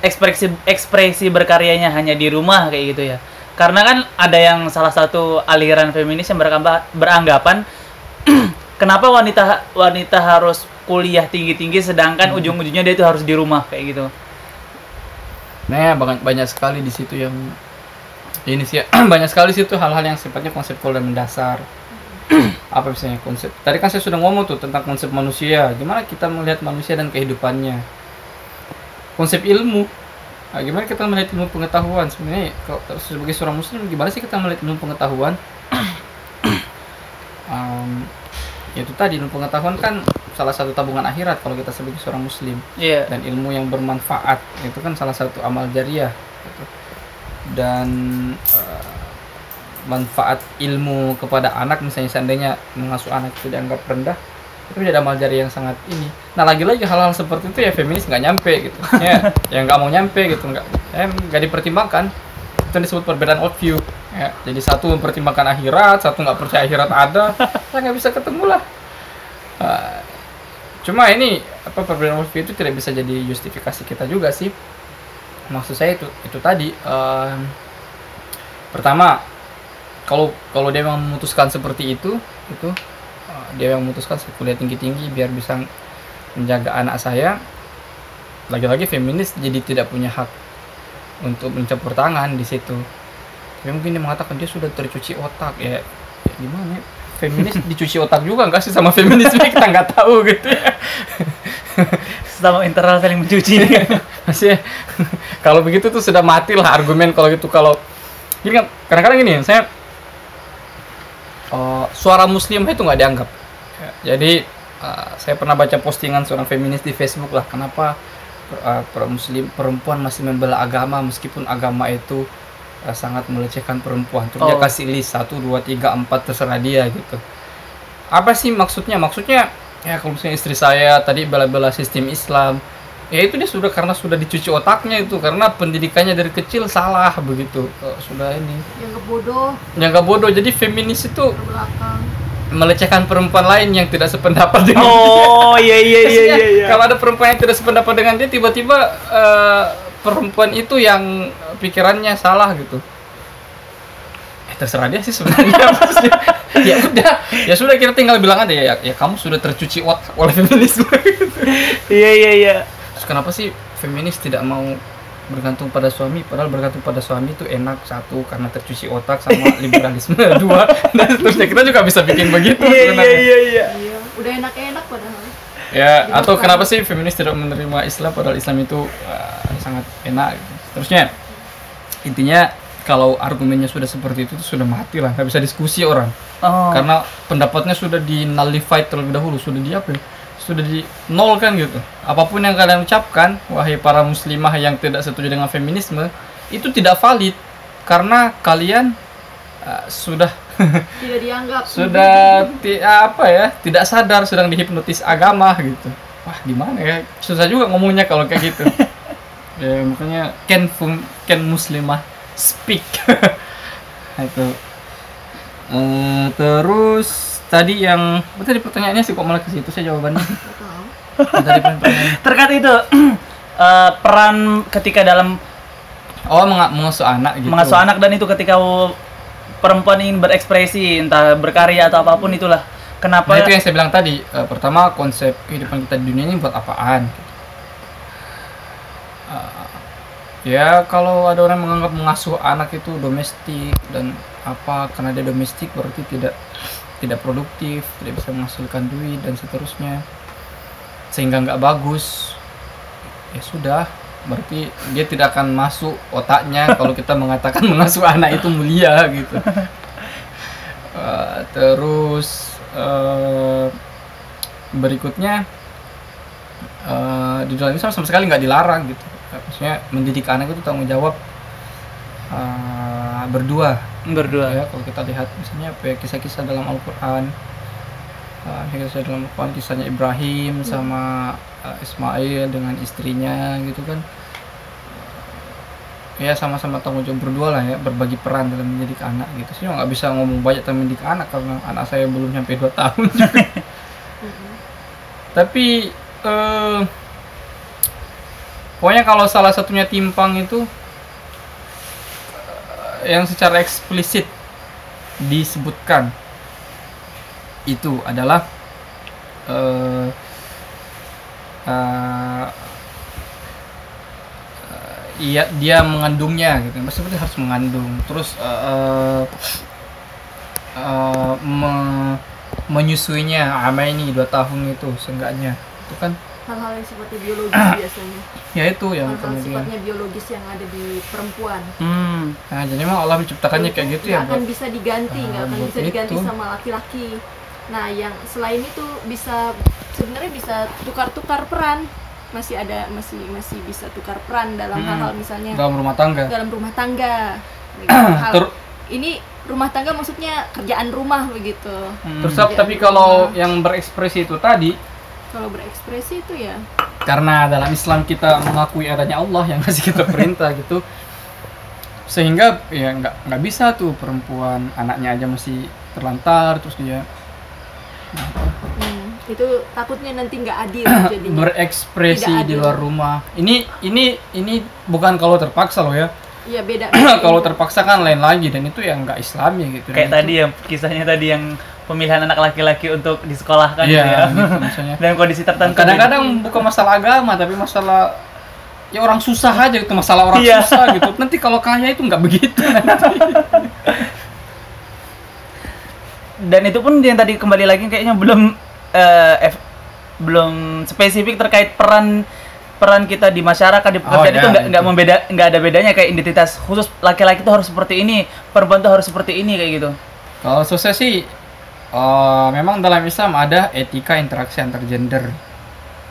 A: ekspresi ekspresi berkaryanya hanya di rumah kayak gitu ya karena kan ada yang salah satu aliran feminis yang beranggapan, kenapa wanita wanita harus kuliah tinggi tinggi sedangkan ujung-ujungnya dia itu harus di rumah kayak gitu
B: Nah, banyak banyak sekali di situ yang ini sih banyak sekali situ hal-hal yang sifatnya konseptual dan mendasar. Apa misalnya konsep? Tadi kan saya sudah ngomong tuh tentang konsep manusia. Gimana kita melihat manusia dan kehidupannya? Konsep ilmu. Nah, gimana kita melihat ilmu pengetahuan? Sebenarnya kalau sebagai seorang muslim gimana sih kita melihat ilmu pengetahuan? Ya itu tadi ilmu pengetahuan kan salah satu tabungan akhirat kalau kita sebagai seorang muslim
A: iya
B: dan ilmu yang bermanfaat itu kan salah satu amal jariah gitu. dan eh, manfaat ilmu kepada anak misalnya seandainya mengasuh anak itu dianggap rendah itu menjadi amal jariah yang sangat ini. Nah lagi-lagi hal-hal seperti itu ya feminis nggak nyampe gitu. Ya yang nggak mau nyampe gitu nggak eh, nggak dipertimbangkan. Itu disebut perbedaan worldview ya jadi satu mempertimbangkan akhirat satu nggak percaya akhirat ada ya nggak bisa ketemu lah. Eh, cuma ini apa perbedaan worldview itu tidak bisa jadi justifikasi kita juga sih. Maksud saya itu itu tadi em, pertama kalau kalau dia memutuskan seperti itu itu dia yang memutuskan saya kuliah tinggi tinggi biar bisa menjaga anak saya. Lagi-lagi feminis jadi tidak punya hak untuk mencampur tangan di situ. Tapi mungkin dia mengatakan dia sudah tercuci otak ya, ya gimana ya? feminis dicuci otak juga enggak sih sama feminisme? Kita nggak tahu gitu ya.
A: Sama internal saling mencuci.
B: Masih kalau begitu tuh sudah mati lah argumen kalau gitu. Kalau gini kan kadang-kadang gini saya eh, suara muslim itu nggak dianggap Ya, jadi eh, saya pernah baca postingan seorang feminis di Facebook lah kenapa per- muslim perempuan masih membela agama meskipun agama itu eh, sangat melecehkan perempuan. Terus dia
A: Oh.
B: kasih list satu dua tiga empat terserah dia gitu. Apa sih maksudnya? Maksudnya ya kalau misalnya istri saya tadi bela-bela sistem Islam ya itu dia sudah karena sudah dicuci otaknya itu karena pendidikannya dari kecil salah begitu. Eh, sudah ini.
C: Yang bodoh,
B: yang bodoh. Jadi feminis itu
C: terbelakang.
B: Melecehkan perempuan lain yang tidak sependapat dengan
A: oh iya iya iya
B: Maksudnya,
A: iya, iya.
B: kalau ada perempuan yang tidak sependapat dengan dia tiba-tiba eh, perempuan itu yang pikirannya salah gitu. Eh terserah dia sih sebenarnya ya udah ya sudah kita tinggal bilang aja ya, ya kamu sudah tercuci otak oleh feminisme
A: iya iya iya.
B: Terus kenapa sih feminis tidak mau bergantung pada suami padahal bergantung pada suami itu enak satu karena tercuci otak sama liberalisme dua dan seterusnya kita juga bisa bikin begitu
A: iya iya iya iya
C: Iya, udah enak-enak padahal.
B: ya
C: Dibuka.
B: atau kenapa sih feminis tidak menerima Islam padahal Islam itu uh, sangat enak gitu. terusnya intinya kalau argumennya sudah seperti itu tuh sudah mati lah nggak bisa diskusi orang
A: oh
B: karena pendapatnya sudah di nullified terlebih dahulu sudah di apa ya? Sudah di nol kan gitu. Apa pun yang kalian ucapkan wahai para muslimah yang tidak setuju dengan feminisme itu tidak valid. Karena kalian uh, sudah
C: Tidak dianggap.
B: sudah ti- apa ya tidak sadar sedang dihipnotis agama gitu. Wah gimana ya? Susah juga ngomongnya kalau kayak gitu. Ya makanya can fum, can muslimah speak. Itu. Eh, terus tadi yang tadi pertanyaannya sih kok malah ke situ saya jawabannya. Tadi.
A: Terkait itu eh, peran ketika dalam
B: Oh, meng mengasuh anak gitu.
A: mengasuh anak dan itu ketika perempuan ingin berekspresi entah berkarya atau apa pun itulah. Kenapa
B: Nah, itu yang saya bilang tadi. Eh, pertama konsep kehidupan kita di dunia ini buat apaan? Eh, ya kalau ada orang menganggap mengasuh anak itu domestik dan apa karena dia domestik berarti tidak tidak produktif, tidak bisa menghasilkan duit dan seterusnya. Sehingga nggak bagus. Ya sudah, berarti dia tidak akan masuk otaknya kalau kita mengatakan mengasuh anak itu mulia gitu. Eh, terus eh, berikutnya eh, di dalam Islam sama sekali nggak dilarang gitu. Maksudnya mendidik anak itu tanggung jawab eh, berdua.
A: Berdua?
B: ya kalau kita lihat misalnya apa ya, kisah-kisah dalam Al-Quran. Uh, kisah dalam Al-Quran kisahnya Ibrahim sama uh, Ismail dengan istrinya gitu kan. Ya sama-sama tanggung jawab berdua lah ya berbagi peran dalam mendidik anak gitu. Sih nggak bisa ngomong banyak tentang mendidik anak karena anak saya belum sampai 2 tahun juga. tapi eh, pokoknya kalau salah satunya timpang itu eh, yang secara eksplisit disebutkan itu adalah eh, eh, iya dia mengandungnya gitu. Maksudnya harus mengandung. Terus eh, eh, me- menyusuinya ama ini dua tahun itu seenggaknya. Itu kan
C: Hal-hal yang sifatnya biologis biasanya.
B: ya itu yang
C: Hal-hal
B: kemudian
C: sifatnya biologis yang ada di perempuan.
A: Hmm.
B: nah jadi memang Allah menciptakannya kayak gitu ya
C: nggak akan
B: buat
C: bisa diganti nggak
B: Ah,
C: akan bisa diganti sama laki-laki nah yang selain itu bisa sebenarnya bisa tukar-tukar peran masih ada masih masih bisa tukar peran dalam
B: Hmm.
C: hal-hal misalnya
B: dalam rumah tangga
C: dalam rumah tangga Hal- ini rumah tangga maksudnya kerjaan rumah begitu
A: Hmm.
B: terus tapi kalau yang berekspresi itu tadi
C: kalau berekspresi itu ya.
B: Karena dalam Islam kita mengakui adanya Allah yang ngasih kita perintah gitu. Sehingga ya nggak nggak bisa tuh perempuan anaknya aja masih terlantar terus dia
C: hmm, itu takutnya nanti nggak adil jadinya.
B: Berekspresi
C: Tidak
B: di
C: adil.
B: luar rumah. Ini ini ini bukan kalau terpaksa loh ya.
C: Iya beda.
B: kalau terpaksa kan lain lagi dan itu yang nggak Islami gitu.
A: Kayak
B: Dan
A: tadi yang kisahnya tadi yang pemilihan anak laki-laki untuk disekolahkan
B: itu,
A: gitu
B: iya
A: ya.
B: gitu
A: Dalam kondisi tertentu.
B: kadang-kadang bukan masalah agama tapi masalah ya orang susah aja gitu masalah orang
A: Iya.
B: susah gitu nanti kalau kaya itu nggak begitu nanti.
A: dan itu pun yang tadi kembali lagi kayaknya belum eh, ef- belum spesifik terkait peran peran kita di masyarakat di pekerjaan
B: Oh,
A: itu
B: ya,
A: nggak nggak
B: itu.
A: membeda nggak ada bedanya kayak identitas khusus laki-laki itu harus seperti ini perempuan itu harus seperti ini kayak gitu
B: kalau susah sih eh, memang dalam Islam ada etika interaksi antar gender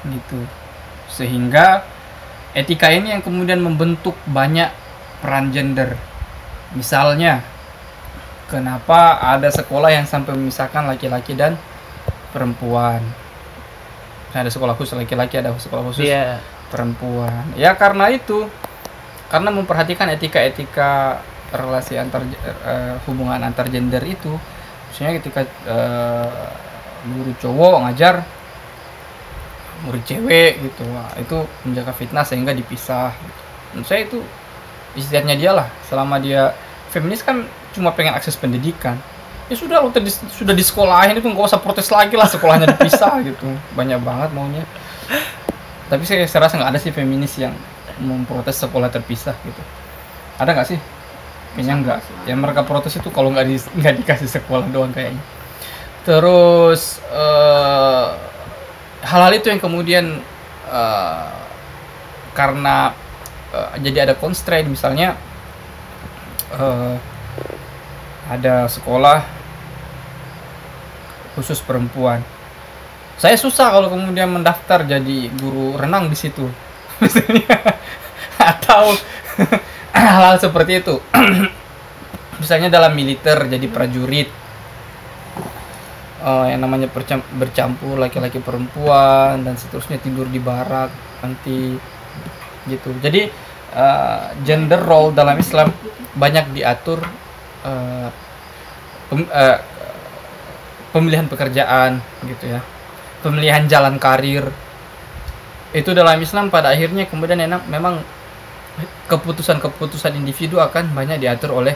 B: gitu. Sehingga etika ini yang kemudian membentuk banyak peran gender. Misalnya kenapa ada sekolah yang sampai memisahkan laki-laki dan perempuan? Ada sekolah khusus laki-laki ada sekolah khusus
A: Iya.
B: perempuan. Ya karena itu karena memperhatikan etika-etika relasi antar eh, hubungan antar gender itu misalnya ketika eh, guru cowok ngajar murid cewek gitu Wah, itu menjaga fitnah sehingga dipisah gitu. menurut saya itu istiadatnya dia lah. Selama dia feminis kan cuma pengen akses pendidikan. Ya sudah lu tadi sudah di sekolahin itu nggak usah protes lagi lah sekolahnya dipisah gitu. Banyak banget maunya. Tapi saya, saya rasa nggak ada sih feminis yang memprotes sekolah terpisah gitu. Ada nggak sih kayaknya nggak yang mereka protes itu kalau nggak di, nggak dikasih sekolah doang kayaknya. Terus eh, hal-hal itu yang kemudian eh, karena eh, jadi ada constraint. Misalnya eh, ada sekolah khusus perempuan. Saya susah kalau kemudian mendaftar jadi guru renang di situ. Misalnya. atau hal-hal seperti itu. Misalnya dalam militer jadi prajurit. Eh, yang namanya bercampur laki-laki perempuan dan seterusnya tidur di barak nanti gitu. Jadi eh, gender role dalam Islam banyak diatur eh, pem- eh, pemilihan pekerjaan gitu ya. Pemilihan jalan karir. Itu dalam Islam pada akhirnya kemudian enak memang keputusan-keputusan individu akan banyak diatur oleh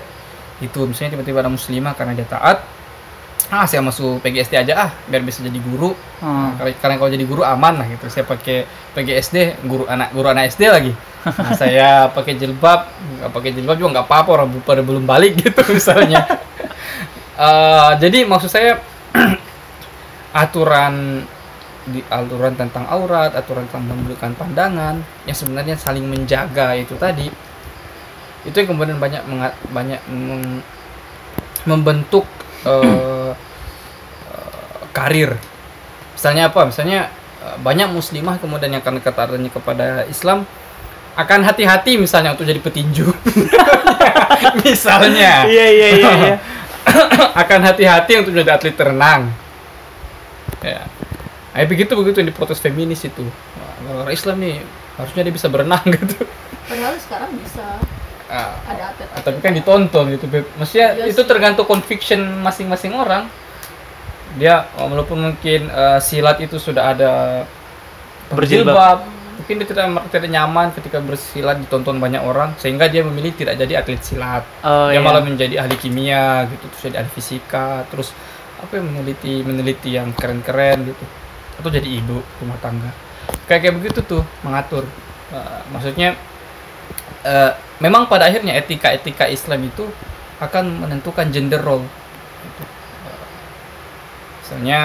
B: itu. Misalnya tiba-tiba ada muslimah karena dia taat ah saya masuk PGSD aja ah biar bisa jadi guru.
A: Hmm.
B: Nah, kalau kalau jadi guru aman lah gitu. Saya pakai PGSD guru anak guru anak SD lagi. Nah, saya pakai jilbab nggak pakai jilbab juga nggak apa-apa orang pada belum balik gitu misalnya. Eh, jadi maksud saya aturan di aturan tentang aurat aturan tentang memberikan pandangan yang sebenarnya saling menjaga itu tadi. Itu yang kemudian banyak menga- banyak meng- membentuk eh, karir. Misalnya apa? Misalnya eh, banyak muslimah kemudian yang akan ketaatnya kepada Islam akan hati-hati misalnya untuk jadi petinju. Misalnya.
A: Iya iya iya iya.
B: akan hati-hati untuk menjadi atlet renang nah, begitu begitu yang diprotes feminis itu orang Islam nih harusnya dia bisa berenang gitu
C: padahal sekarang bisa
B: Ah,
C: ada atlet
B: tapi kan ditonton gitu Beb. maksudnya
C: Iya
B: itu
C: sih.
B: tergantung conviction masing-masing orang dia walaupun mungkin eh, silat itu sudah ada
A: Berjilbab.
B: berjilbab mungkin dia tidak tidak nyaman ketika bersilat ditonton banyak orang sehingga dia memilih tidak jadi atlet silat
A: Oh
B: dia
A: iya.
B: malah menjadi ahli kimia gitu terus jadi ahli fisika terus apa yang meneliti meneliti yang keren-keren gitu atau jadi ibu rumah tangga kayak kayak begitu tuh mengatur Eh, maksudnya eh, memang pada akhirnya etika-etika Islam itu akan menentukan gender role gitu. Eh, misalnya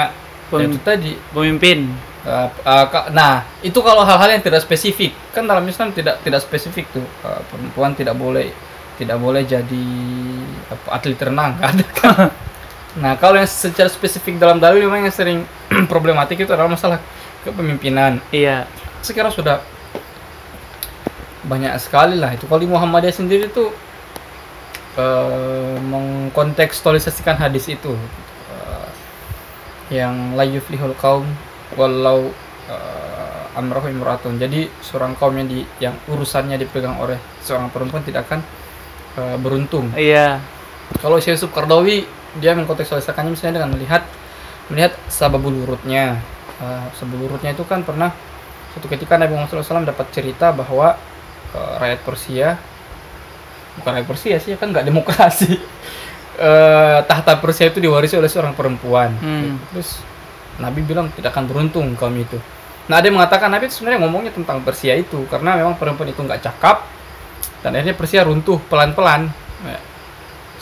B: ya itu
A: Pem-
B: tadi
A: pemimpin.
B: Uh, uh, nah, itu kalau hal-hal yang tidak spesifik, kan dalam Islam tidak tidak spesifik tuh Uh, perempuan tidak boleh tidak boleh jadi apa, atlet renang, kan? nah, kalau yang secara spesifik dalam dalil memang yang sering problematik itu adalah masalah kepemimpinan.
A: Iya.
B: Sekarang sudah banyak sekali lah itu. Kalau di Muhammadiyah sendiri tuh uh, mengkontekstualisasikan hadis itu uh, yang la yuflihul kaum walau uh, amrahu imratun. Jadi seorang kaum yang di yang urusannya dipegang oleh seorang perempuan tidak akan uh, beruntung.
A: Iya.
B: Kalau Syekh Yusuf Qardawi dia mengkontekstualisasikannya misalnya dengan melihat melihat sababul urutnya. Uh, sababul urutnya itu kan pernah suatu ketika Nabi Muhammad SAW dapat cerita bahwa uh, rakyat Persia bukan rakyat Persia sih kan nggak demokrasi. Eh, tahta Persia itu diwarisi oleh seorang perempuan.
A: Hmm.
B: Terus Nabi bilang tidak akan beruntung kaum itu. Nah ada yang mengatakan Nabi itu sebenarnya ngomongnya tentang Persia itu karena memang perempuan itu nggak cakap dan akhirnya Persia runtuh pelan-pelan.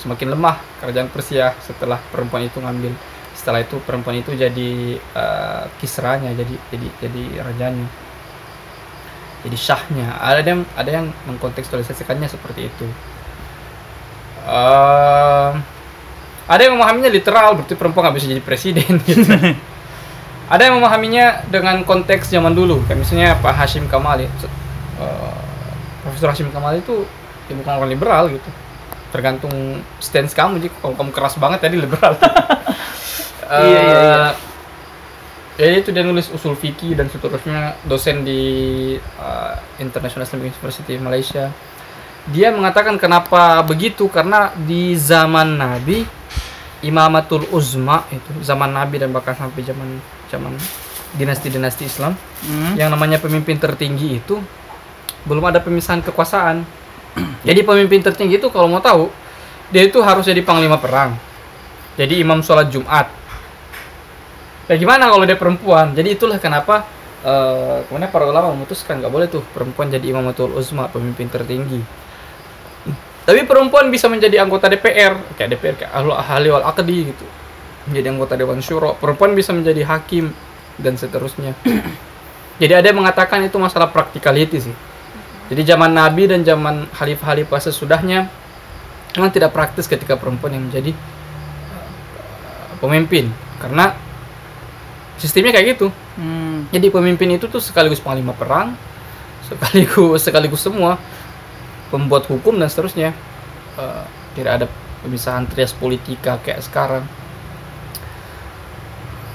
B: Semakin lemah kerajaan Persia setelah perempuan itu ngambil. Setelah itu perempuan itu jadi eh, kisranya, jadi jadi jadi rajanya, jadi syahnya. Ada yang ada yang mengkontekstualisasikannya seperti itu. Ehm, ada yang memahaminya literal berarti perempuan nggak bisa jadi presiden gitu. ada yang memahaminya dengan konteks zaman dulu kayak misalnya Pak Hashim Kamal Eh, Profesor Hashim Kamal itu ya bukan orang liberal gitu tergantung stance kamu jadi kalau kamu keras banget tadi liberal
A: Iya, iya, iya.
B: Eh, ya itu dia nulis usul fikih dan seterusnya dosen di eh, International Islamic University Malaysia dia mengatakan kenapa begitu karena di zaman Nabi Imamatul Uzma itu zaman Nabi dan bahkan sampai zaman zaman dinasti-dinasti Islam
A: Hmm.
B: yang namanya pemimpin tertinggi itu belum ada pemisahan kekuasaan. Jadi pemimpin tertinggi itu kalau mau tahu dia itu harus jadi panglima perang. Jadi imam sholat Jumat. Ya gimana kalau dia perempuan? Jadi itulah kenapa eh kemudian para ulama memutuskan nggak boleh tuh perempuan jadi imamatul uzma pemimpin tertinggi. Tapi perempuan bisa menjadi anggota DPR, kayak DPR kayak ahli ahli wal akdi gitu. Menjadi anggota dewan syuro. Perempuan bisa menjadi hakim dan seterusnya. Jadi ada yang mengatakan itu masalah practicality sih. Jadi zaman Nabi dan zaman khalifah-khalifah sesudahnya memang tidak praktis ketika perempuan yang menjadi uh, pemimpin karena sistemnya kayak gitu.
A: Hmm.
B: Jadi pemimpin itu tuh sekaligus panglima perang, sekaligus sekaligus semua pembuat hukum dan seterusnya. Eh, tidak ada pemisahan trias politika kayak sekarang.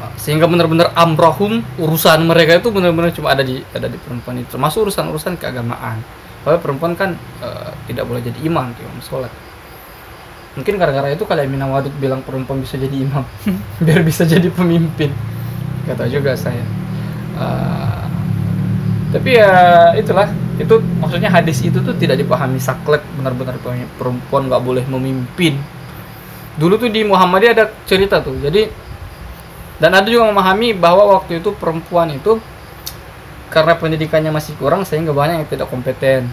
B: Eh, Sehingga benar-benar amrahum urusan mereka itu benar-benar cuma ada di ada di perempuan itu. Termasuk urusan-urusan keagamaan. Bahwa perempuan kan eh, tidak boleh jadi imam, imam sholat. mungkin gara-gara itu kali Amina Wadud bilang perempuan bisa jadi imam biar bisa jadi pemimpin kata juga saya Eh, tapi ya itulah itu maksudnya hadis itu tuh tidak dipahami saklek benar-benar perempuan nggak boleh memimpin dulu tuh di Muhammadiyah ada cerita tuh jadi dan ada juga memahami bahwa waktu itu perempuan itu karena pendidikannya masih kurang sehingga banyak yang tidak kompeten.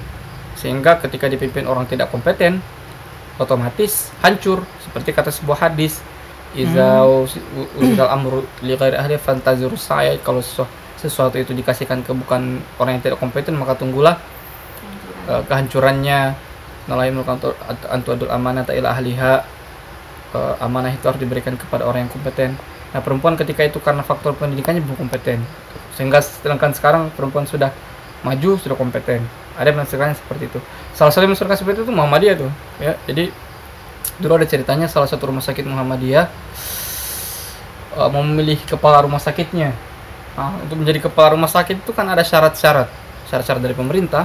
B: Sehingga ketika dipimpin orang tidak kompeten otomatis hancur. Seperti kata sebuah hadis iza uzal amru li ghairi ahli fantazur saya kalau sesu- sesuatu itu dikasihkan ke bukan orang yang tidak kompeten maka tunggulah eh, kehancurannya. Nalaim kantor antu adul amanah ila ahliha Eh, amanah itu harus diberikan kepada orang yang kompeten nah perempuan ketika itu karena faktor pendidikannya belum kompeten. Sehingga sedangkan sekarang perempuan sudah maju sudah kompeten. Ada menafsirkannya seperti itu. Salah satu yang menafsirkan seperti itu Muhammadiyah tuh ya. Jadi dulu ada ceritanya salah satu rumah sakit Muhammadiyah mau memilih kepala rumah sakitnya. Nah, untuk menjadi kepala rumah sakit itu kan ada syarat-syarat. Syarat-syarat dari pemerintah.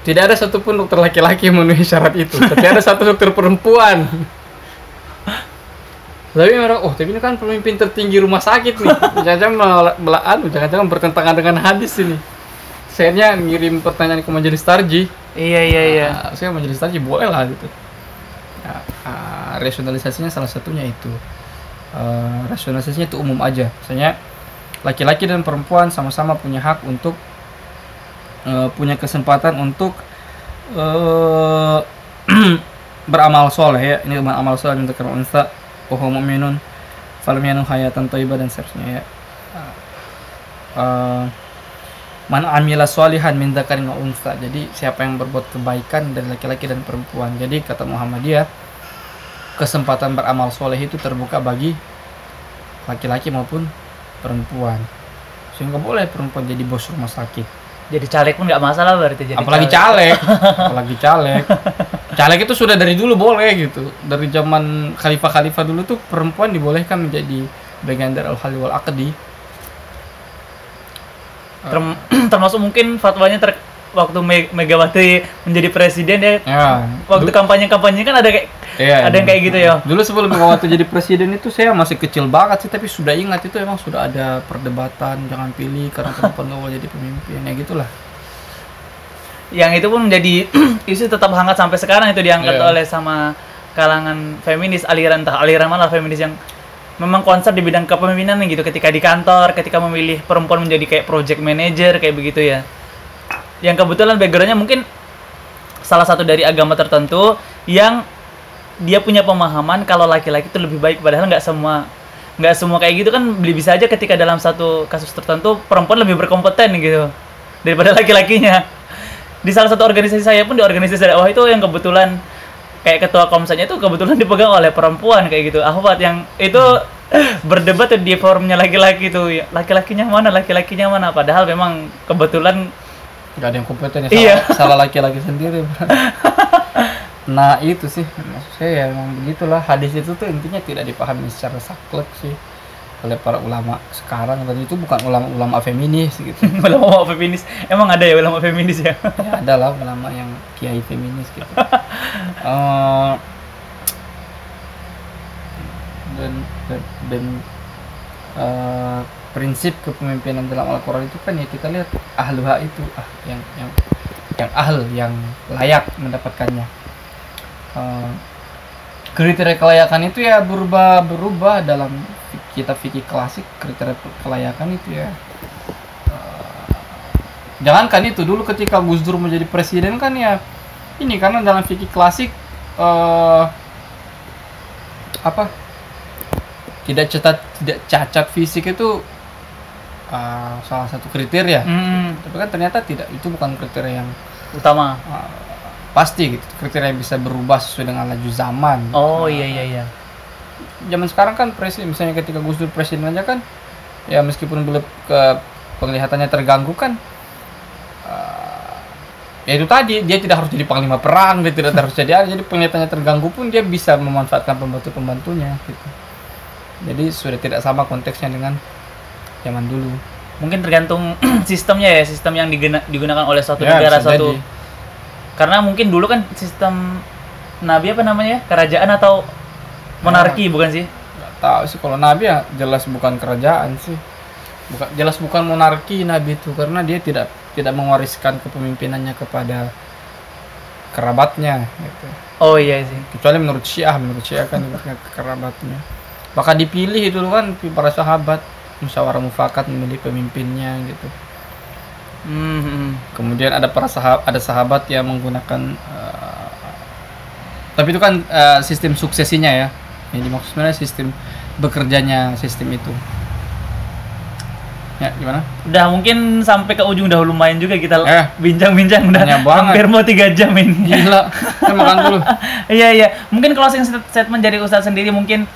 B: Tidak ada satupun dokter laki-laki memenuhi syarat itu. Tapi ada satu dokter perempuan tapi mereka oh tapi ini kan pemimpin tertinggi rumah sakit nih. Jangan-jangan anu, jangan-jangan bertentangan dengan hadis ini. Saya ngirim pertanyaan ke majelis tarji
A: Iya iya iya.
B: Ah, saya majelis tarji boleh lah gitu. Ya, ah, rasionalisasinya salah satunya itu. Eh, rasionalisasinya itu umum aja. Misalnya laki-laki dan perempuan sama-sama punya hak untuk eh, punya kesempatan untuk eh, beramal soleh. Ya ini amal soleh untuk unsa huwa mu'minun falam yanu hayatan thayyibah dan seterusnya ya Eh, Man amila solihan min dzakarin. Jadi siapa yang berbuat kebaikan dari laki-laki dan perempuan. Jadi kata Muhammadiyah kesempatan beramal soleh itu terbuka bagi laki-laki maupun perempuan. Sehingga boleh perempuan jadi bos rumah sakit.
A: Jadi caleg pun nggak masalah berarti jadi.
B: apalagi caleg, apalagi caleg. Caleg itu sudah dari dulu boleh gitu. Dari zaman khalifah-khalifah dulu tuh perempuan dibolehkan menjadi bagian dari al-hali wal aqdi.
A: Term- termasuk mungkin fatwanya ter waktu Me- Megawati menjadi presiden ya.
B: Ya.
A: Waktu
B: du-
A: kampanye-kampanye kan ada kayak
B: Iya,
A: ada yang
B: iya.
A: kayak gitu ya.
B: Dulu sebelum Megawati jadi presiden itu saya masih kecil banget sih, tapi sudah ingat itu emang sudah ada perdebatan jangan pilih karena perempuan nggak boleh jadi pemimpin ya gitulah.
A: Yang itu pun menjadi isu tetap hangat sampai sekarang itu diangkat
B: Iya.
A: oleh sama kalangan feminis aliran entah aliran mana feminis yang memang konser di bidang kepemimpinan gitu ketika di kantor ketika memilih perempuan menjadi kayak project manager kayak begitu ya yang kebetulan backgroundnya mungkin salah satu dari agama tertentu yang dia punya pemahaman kalau laki-laki itu lebih baik padahal nggak semua nggak semua kayak gitu kan bisa aja ketika dalam satu kasus tertentu perempuan lebih berkompeten gitu daripada laki-lakinya di salah satu organisasi saya pun di organisasi dakwah itu yang kebetulan kayak ketua komsanya itu kebetulan dipegang oleh perempuan kayak gitu Ahwat yang itu berdebat di forumnya laki-laki tuh Ya, laki-lakinya mana laki-lakinya mana padahal memang kebetulan
B: Gak ada yang kompeten ya
A: Iya.
B: salah, salah laki-laki sendiri. nah itu sih. Maksud saya ya emang begitulah. Hadis itu tuh intinya tidak dipahami secara saklek sih oleh para ulama sekarang. Dan itu bukan ulama-ulama feminis gitu.
A: ulama feminis. Emang ada ya ulama feminis ya?
B: Ya ada lah ulama yang kiai feminis gitu. Eh, dan dan, dan, eh, prinsip kepemimpinan dalam Al-Quran itu kan ya kita lihat ahluha itu ah yang yang yang ahl yang layak mendapatkannya Eh, kriteria kelayakan itu ya berubah berubah dalam kitab fikih klasik kriteria kelayakan itu ya. Jangankan itu dulu ketika Gus Dur menjadi presiden kan ya ini karena dalam fikih klasik eh apa tidak cacat tidak cacat fisik itu eh, salah satu kriteria.
A: Hmm,
B: Tapi kan ternyata tidak itu bukan kriteria yang
A: utama
B: pasti gitu. Kriteria bisa berubah sesuai dengan laju zaman.
A: oh iya iya iya
B: Zaman sekarang kan presiden misalnya ketika Gus Dur presiden aja kan ya meskipun belum ke penglihatannya terganggu kan eh, ya itu tadi dia tidak harus jadi panglima perang dia tidak harus jadi jadi penglihatannya terganggu pun dia bisa memanfaatkan pembantu pembantunya gitu jadi sudah tidak sama konteksnya dengan zaman dulu
A: mungkin tergantung sistemnya ya sistem yang digunakan oleh suatu
B: Ya,
A: negara suatu
B: jadi.
A: Karena mungkin dulu kan sistem nabi apa namanya? Kerajaan atau monarki bukan sih?
B: Nggak tahu sih kalau nabi ya jelas bukan kerajaan sih. Bukan jelas bukan monarki nabi itu karena dia tidak tidak mewariskan kepemimpinannya kepada kerabatnya gitu.
A: oh iya sih.
B: Kecuali menurut Syiah menurut Syiah kan kerabatnya. Maka dipilih itu kan para sahabat musyawarah mufakat memilih pemimpinnya gitu
A: Hmm,
B: kemudian ada para sahabat ada sahabat yang menggunakan eh, tapi itu kan eh, sistem suksesinya ya. Yang dimaksud sebenarnya sistem bekerjanya sistem itu. Ya gimana?
A: Udah mungkin sampai ke ujung udah lumayan juga kita
B: Eh.
A: bincang-bincang. Udah hampir mau tiga jam ini.
B: Gila saya makan dulu
A: iya iya. Mungkin closing stat- statement dari Ustadz sendiri mungkin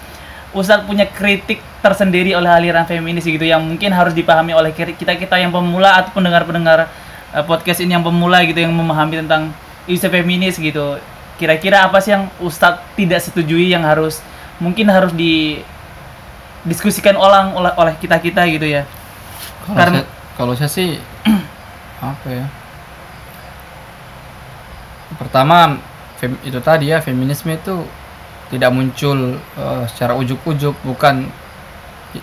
A: Ustadz punya kritik tersendiri oleh aliran feminis gitu yang mungkin harus dipahami oleh kita kita yang pemula atau pendengar-pendengar eh, podcast ini yang pemula gitu yang memahami tentang isu feminis gitu. Kira-kira apa sih yang Ustadz tidak setujui yang harus mungkin harus didiskusikan orang oleh oleh kita kita gitu ya?
B: Kalau
A: Karena-
B: saya, kalau saya sih apa ya? Pertama fem- itu tadi ya feminisme itu tidak muncul eh, secara ujuk-ujuk bukan eh,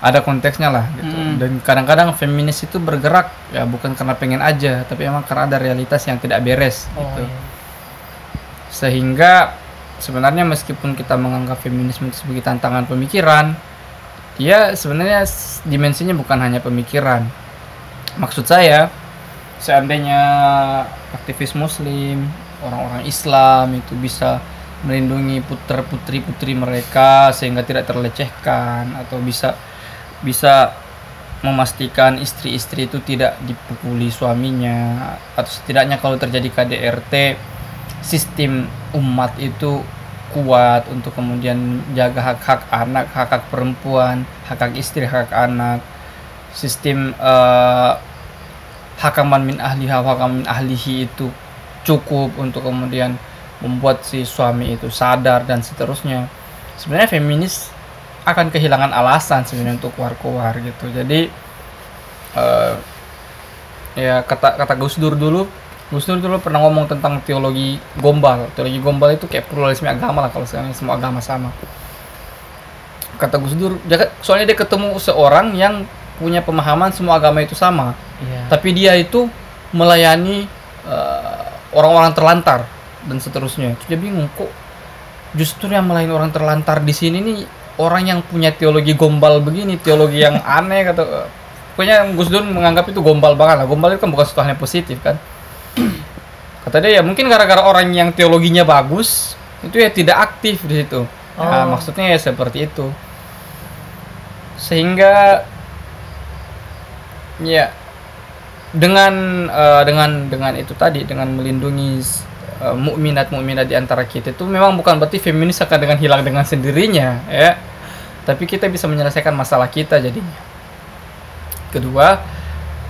B: ada konteksnya lah gitu
A: Mm.
B: dan kadang-kadang feminis itu bergerak ya bukan karena pengen aja tapi emang karena ada realitas yang tidak beres
A: Oh,
B: gitu
A: iya.
B: sehingga sebenarnya meskipun kita menganggap feminisme itu sebagai tantangan pemikiran dia sebenarnya s- dimensinya bukan hanya pemikiran maksud saya seandainya aktivis muslim orang-orang Islam itu bisa melindungi putra putri putri mereka sehingga tidak terlecehkan atau bisa bisa memastikan istri-istri itu tidak dipukuli suaminya atau setidaknya kalau terjadi KDRT sistem umat itu kuat untuk kemudian jaga hak-hak anak, hak-hak perempuan, hak-hak istri, hak anak, sistem eh, hakaman min ahliha, hakaman min ahlihi itu cukup untuk kemudian membuat si suami itu sadar dan seterusnya. Sebenarnya feminis akan kehilangan alasan sebenarnya untuk keluar-keluar gitu. Jadi eh, ya kata kata Gus Dur dulu Gus Dur dulu pernah ngomong tentang teologi gombal. Teologi gombal itu kayak pluralisme agama lah kalau sekarang semua agama sama. Kata Gus Dur, dia, soalnya dia ketemu seorang yang punya pemahaman semua agama itu sama,
A: Iya.
B: tapi dia itu melayani eh, orang-orang terlantar dan seterusnya. Terus dia bingung kok justru yang melayani orang terlantar di sini nih orang yang punya teologi gombal begini, teologi yang aneh kata pokoknya Gus Dur menganggap itu gombal banget lah. Gombal itu kan bukan sesuatu yang positif kan. Kata dia ya mungkin gara-gara orang yang teologinya bagus itu ya tidak aktif di situ. Nah,
A: Oh.
B: maksudnya ya seperti itu. Sehingga ya dengan eh, dengan dengan itu tadi dengan melindungi eh, mukminat mukminat di antara kita itu memang bukan berarti feminis akan dengan hilang dengan sendirinya ya. Tapi kita bisa menyelesaikan masalah kita jadinya. Kedua,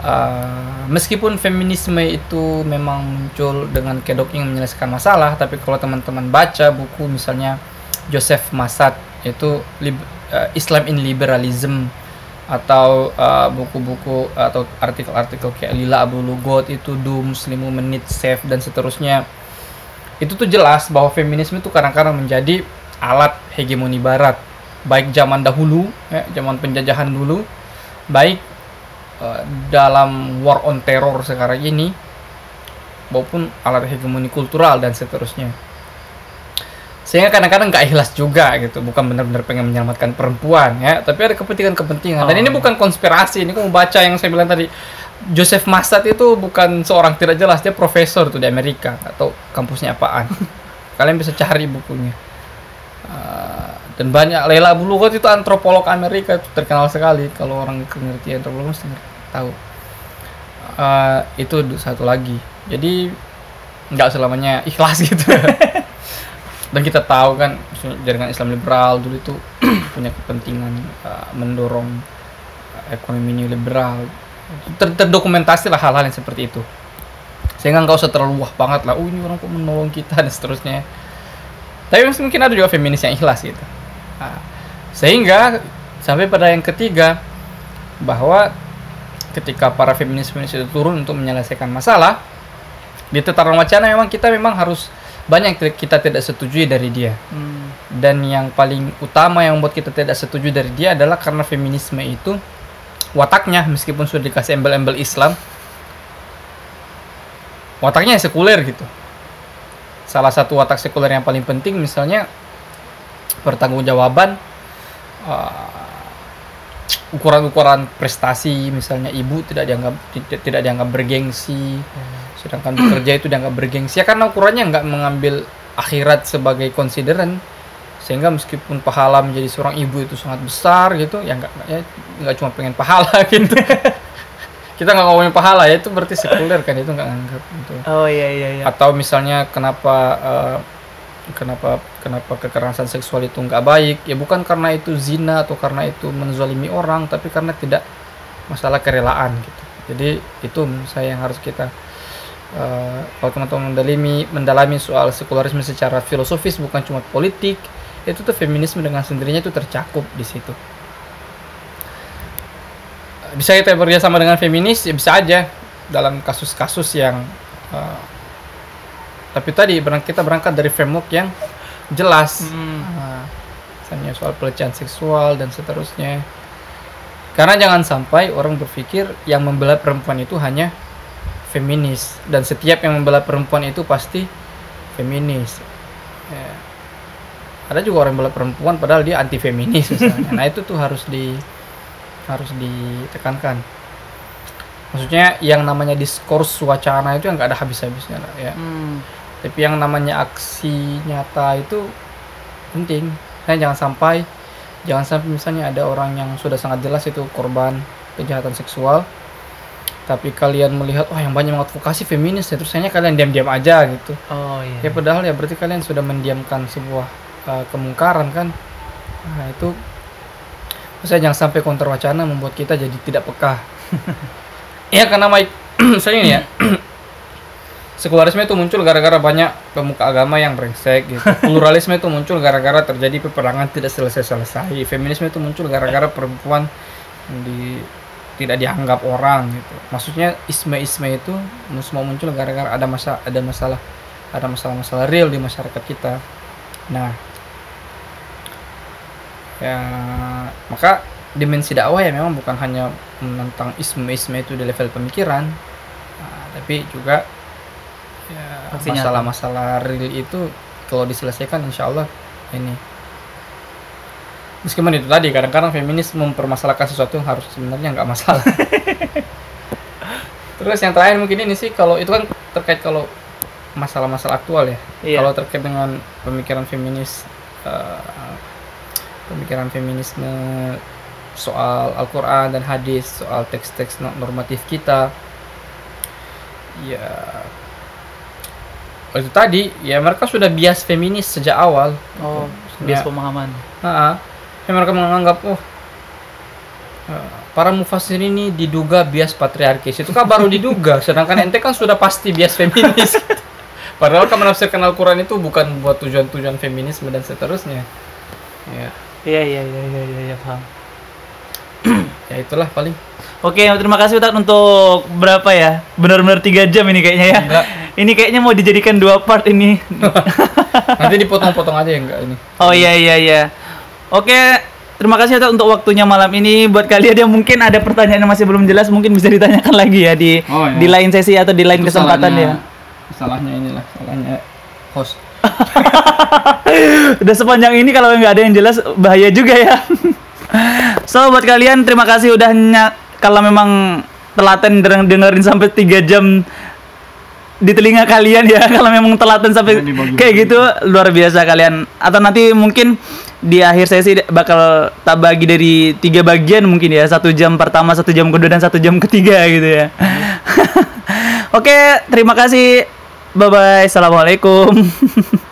B: eh, meskipun feminisme itu memang muncul dengan kedok yang menyelesaikan masalah, tapi kalau teman-teman baca buku misalnya Joseph Massad itu eh, Islam in Liberalism atau buku-buku atau artikel-artikel kayak Lila Abu Lugot itu Do Muslimu Menit Safe dan seterusnya itu tuh jelas bahwa feminisme itu kadang-kadang menjadi alat hegemoni barat. Baik zaman dahulu ya, zaman penjajahan dulu baik eh, dalam war on terror sekarang ini maupun alat hegemoni kultural dan seterusnya sehingga kadang-kadang nggak ikhlas juga gitu bukan benar-benar pengen menyelamatkan perempuan ya. Tapi ada kepentingan-kepentingan. Dan
A: Oh.
B: ini bukan konspirasi ini kamu baca yang saya bilang tadi. Joseph Massad itu bukan seorang tidak jelas dia profesor tuh di Amerika atau kampusnya apaan. Kalian bisa cari bukunya. Uh, dan banyak Leila Abu Lughot itu antropolog Amerika itu terkenal sekali. Kalau orang ngerti antropolog mesti tahu. Uh, itu satu lagi. Jadi nggak selamanya ikhlas gitu dan kita tahu kan jaringan Islam liberal dulu itu punya kepentingan uh, mendorong uh, ekonomi neoliberal. Ter- terdokumentasi lah hal-hal yang seperti itu. Sehingga nggak usah terlalu wah banget lah oh ini orang kok menolong kita dan seterusnya. Tapi mungkin ada juga feminis yang ikhlas gitu. Nah, sehingga sampai pada yang ketiga bahwa ketika para feminis feminis itu turun untuk menyelesaikan masalah di tataran wacana memang kita memang harus banyak yang kita tidak setujui dari dia
A: Hmm.
B: dan yang paling utama yang membuat kita tidak setuju dari dia adalah karena feminisme itu wataknya meskipun sudah dikasih embel-embel Islam wataknya sekuler gitu salah satu watak sekuler yang paling penting misalnya pertanggungjawaban uh, ukuran-ukuran prestasi misalnya ibu tidak dianggap tidak, tidak dianggap bergengsi sedangkan bekerja itu dianggap bergengsi. Ya karena ukurannya nggak mengambil akhirat sebagai konsideran sehingga meskipun pahala menjadi seorang ibu itu sangat besar gitu ya nggak ya nggak cuma pengen pahala gitu. Kita nggak ngomongin pahala ya itu berarti sekuler kan itu nggak nganggap gitu.
A: Oh iya iya iya.
B: atau misalnya kenapa eh, kenapa kenapa kekerasan seksual itu nggak baik? Ya bukan karena itu zina atau karena itu menzalimi orang tapi karena tidak masalah kerelaan gitu. Jadi itu saya yang harus kita eh, kalau teman-teman mendalami mendalami soal sekularisme secara filosofis bukan cuma politik itu tuh feminisme dengan sendirinya itu tercakup di situ. Bisa kita bekerja sama dengan feminis? Ya bisa aja. Dalam kasus-kasus yang eh, tapi tadi berang- kita berangkat dari framework yang jelas.
A: Hmm.
B: Nah, misalnya soal pelecehan seksual dan seterusnya. Karena jangan sampai orang berpikir yang membela perempuan itu hanya feminis. Dan setiap yang membela perempuan itu pasti feminis. Ya. ada juga orang bela perempuan padahal dia anti feminis misalnya. Nah itu tuh harus di harus ditekankan. Maksudnya yang namanya diskurs wacana itu yang nggak ada habis-habisnya lah ya.
A: Hmm.
B: Tapi yang namanya aksi nyata itu penting. Saya jangan sampai jangan sampai misalnya ada orang yang sudah sangat jelas itu korban kejahatan seksual tapi kalian melihat wah yang banyak mengadvokasi feminis ya terus hanya kalian diam-diam aja gitu.
A: Oh iya.
B: ya padahal ya berarti kalian sudah mendiamkan sebuah uh, kemungkaran kan? Nah itu saya jangan sampai counter wacana membuat kita jadi tidak peka. Ya karena Mike saya ini ya sekularisme itu muncul gara-gara banyak pemuka agama yang brengsek gitu. Pluralisme itu muncul gara-gara terjadi peperangan tidak selesai-selesai. Feminisme itu muncul gara-gara perempuan di tidak dianggap orang gitu. Maksudnya isme-isme itu semua muncul gara-gara ada masa ada masalah ada masalah-masalah real di masyarakat kita. Nah ya maka dimensi dakwah ya memang bukan hanya menentang isme-isme itu di level pemikiran nah, tapi juga. Masalah-masalah real itu kalau diselesaikan insya Allah ini. Meskipun itu tadi kadang-kadang feminis mempermasalahkan sesuatu yang harus sebenarnya nggak masalah. Terus yang terakhir mungkin ini sih kalau itu kan terkait kalau masalah-masalah aktual ya.
A: Iya.
B: kalau terkait dengan pemikiran feminis eh, pemikiran feminisme soal Al-Quran dan hadis soal teks-teks no- normatif kita ya itu tadi ya mereka sudah bias feminis sejak awal
A: Oh,
B: Ya.
A: bias pemahaman.
B: Nah, ya mereka menganggap oh eh, para mufasir ini diduga bias patriarkis itu kan baru diduga sedangkan ente kan sudah pasti bias feminis padahal kan menafsirkan Al-Quran itu bukan buat tujuan-tujuan feminisme dan seterusnya ya
A: Iya iya iya iya iya, iya paham.
B: ya itulah paling
A: Oke, terima kasih Ustadz untuk berapa ya? Benar-benar tiga jam ini kayaknya ya.
B: Enggak.
A: Ini kayaknya mau dijadikan dua part ini.
B: nanti dipotong-potong aja ya enggak ini
A: oh iya iya iya. Oke, terima kasih Ustadz untuk waktunya malam ini. Buat kalian yang mungkin ada pertanyaan yang masih belum jelas, mungkin bisa ditanyakan lagi ya di
B: Oh, iya.
A: di lain sesi atau di lain
B: Itu
A: kesempatan ya.
B: salahnya- salahnya inilah salahnya host
A: Udah sepanjang ini kalau nggak ada yang jelas bahaya juga ya. so buat kalian terima kasih udah kalau memang telaten denger- dengerin sampai 3 jam di telinga kalian ya kalau memang telaten sampai kayak gitu luar biasa kalian. Atau nanti mungkin di akhir sesi bakal tak bagi dari tiga bagian mungkin ya satu jam pertama satu jam kedua dan satu jam ketiga gitu ya. Oke terima kasih. Bye bye assalamualaikum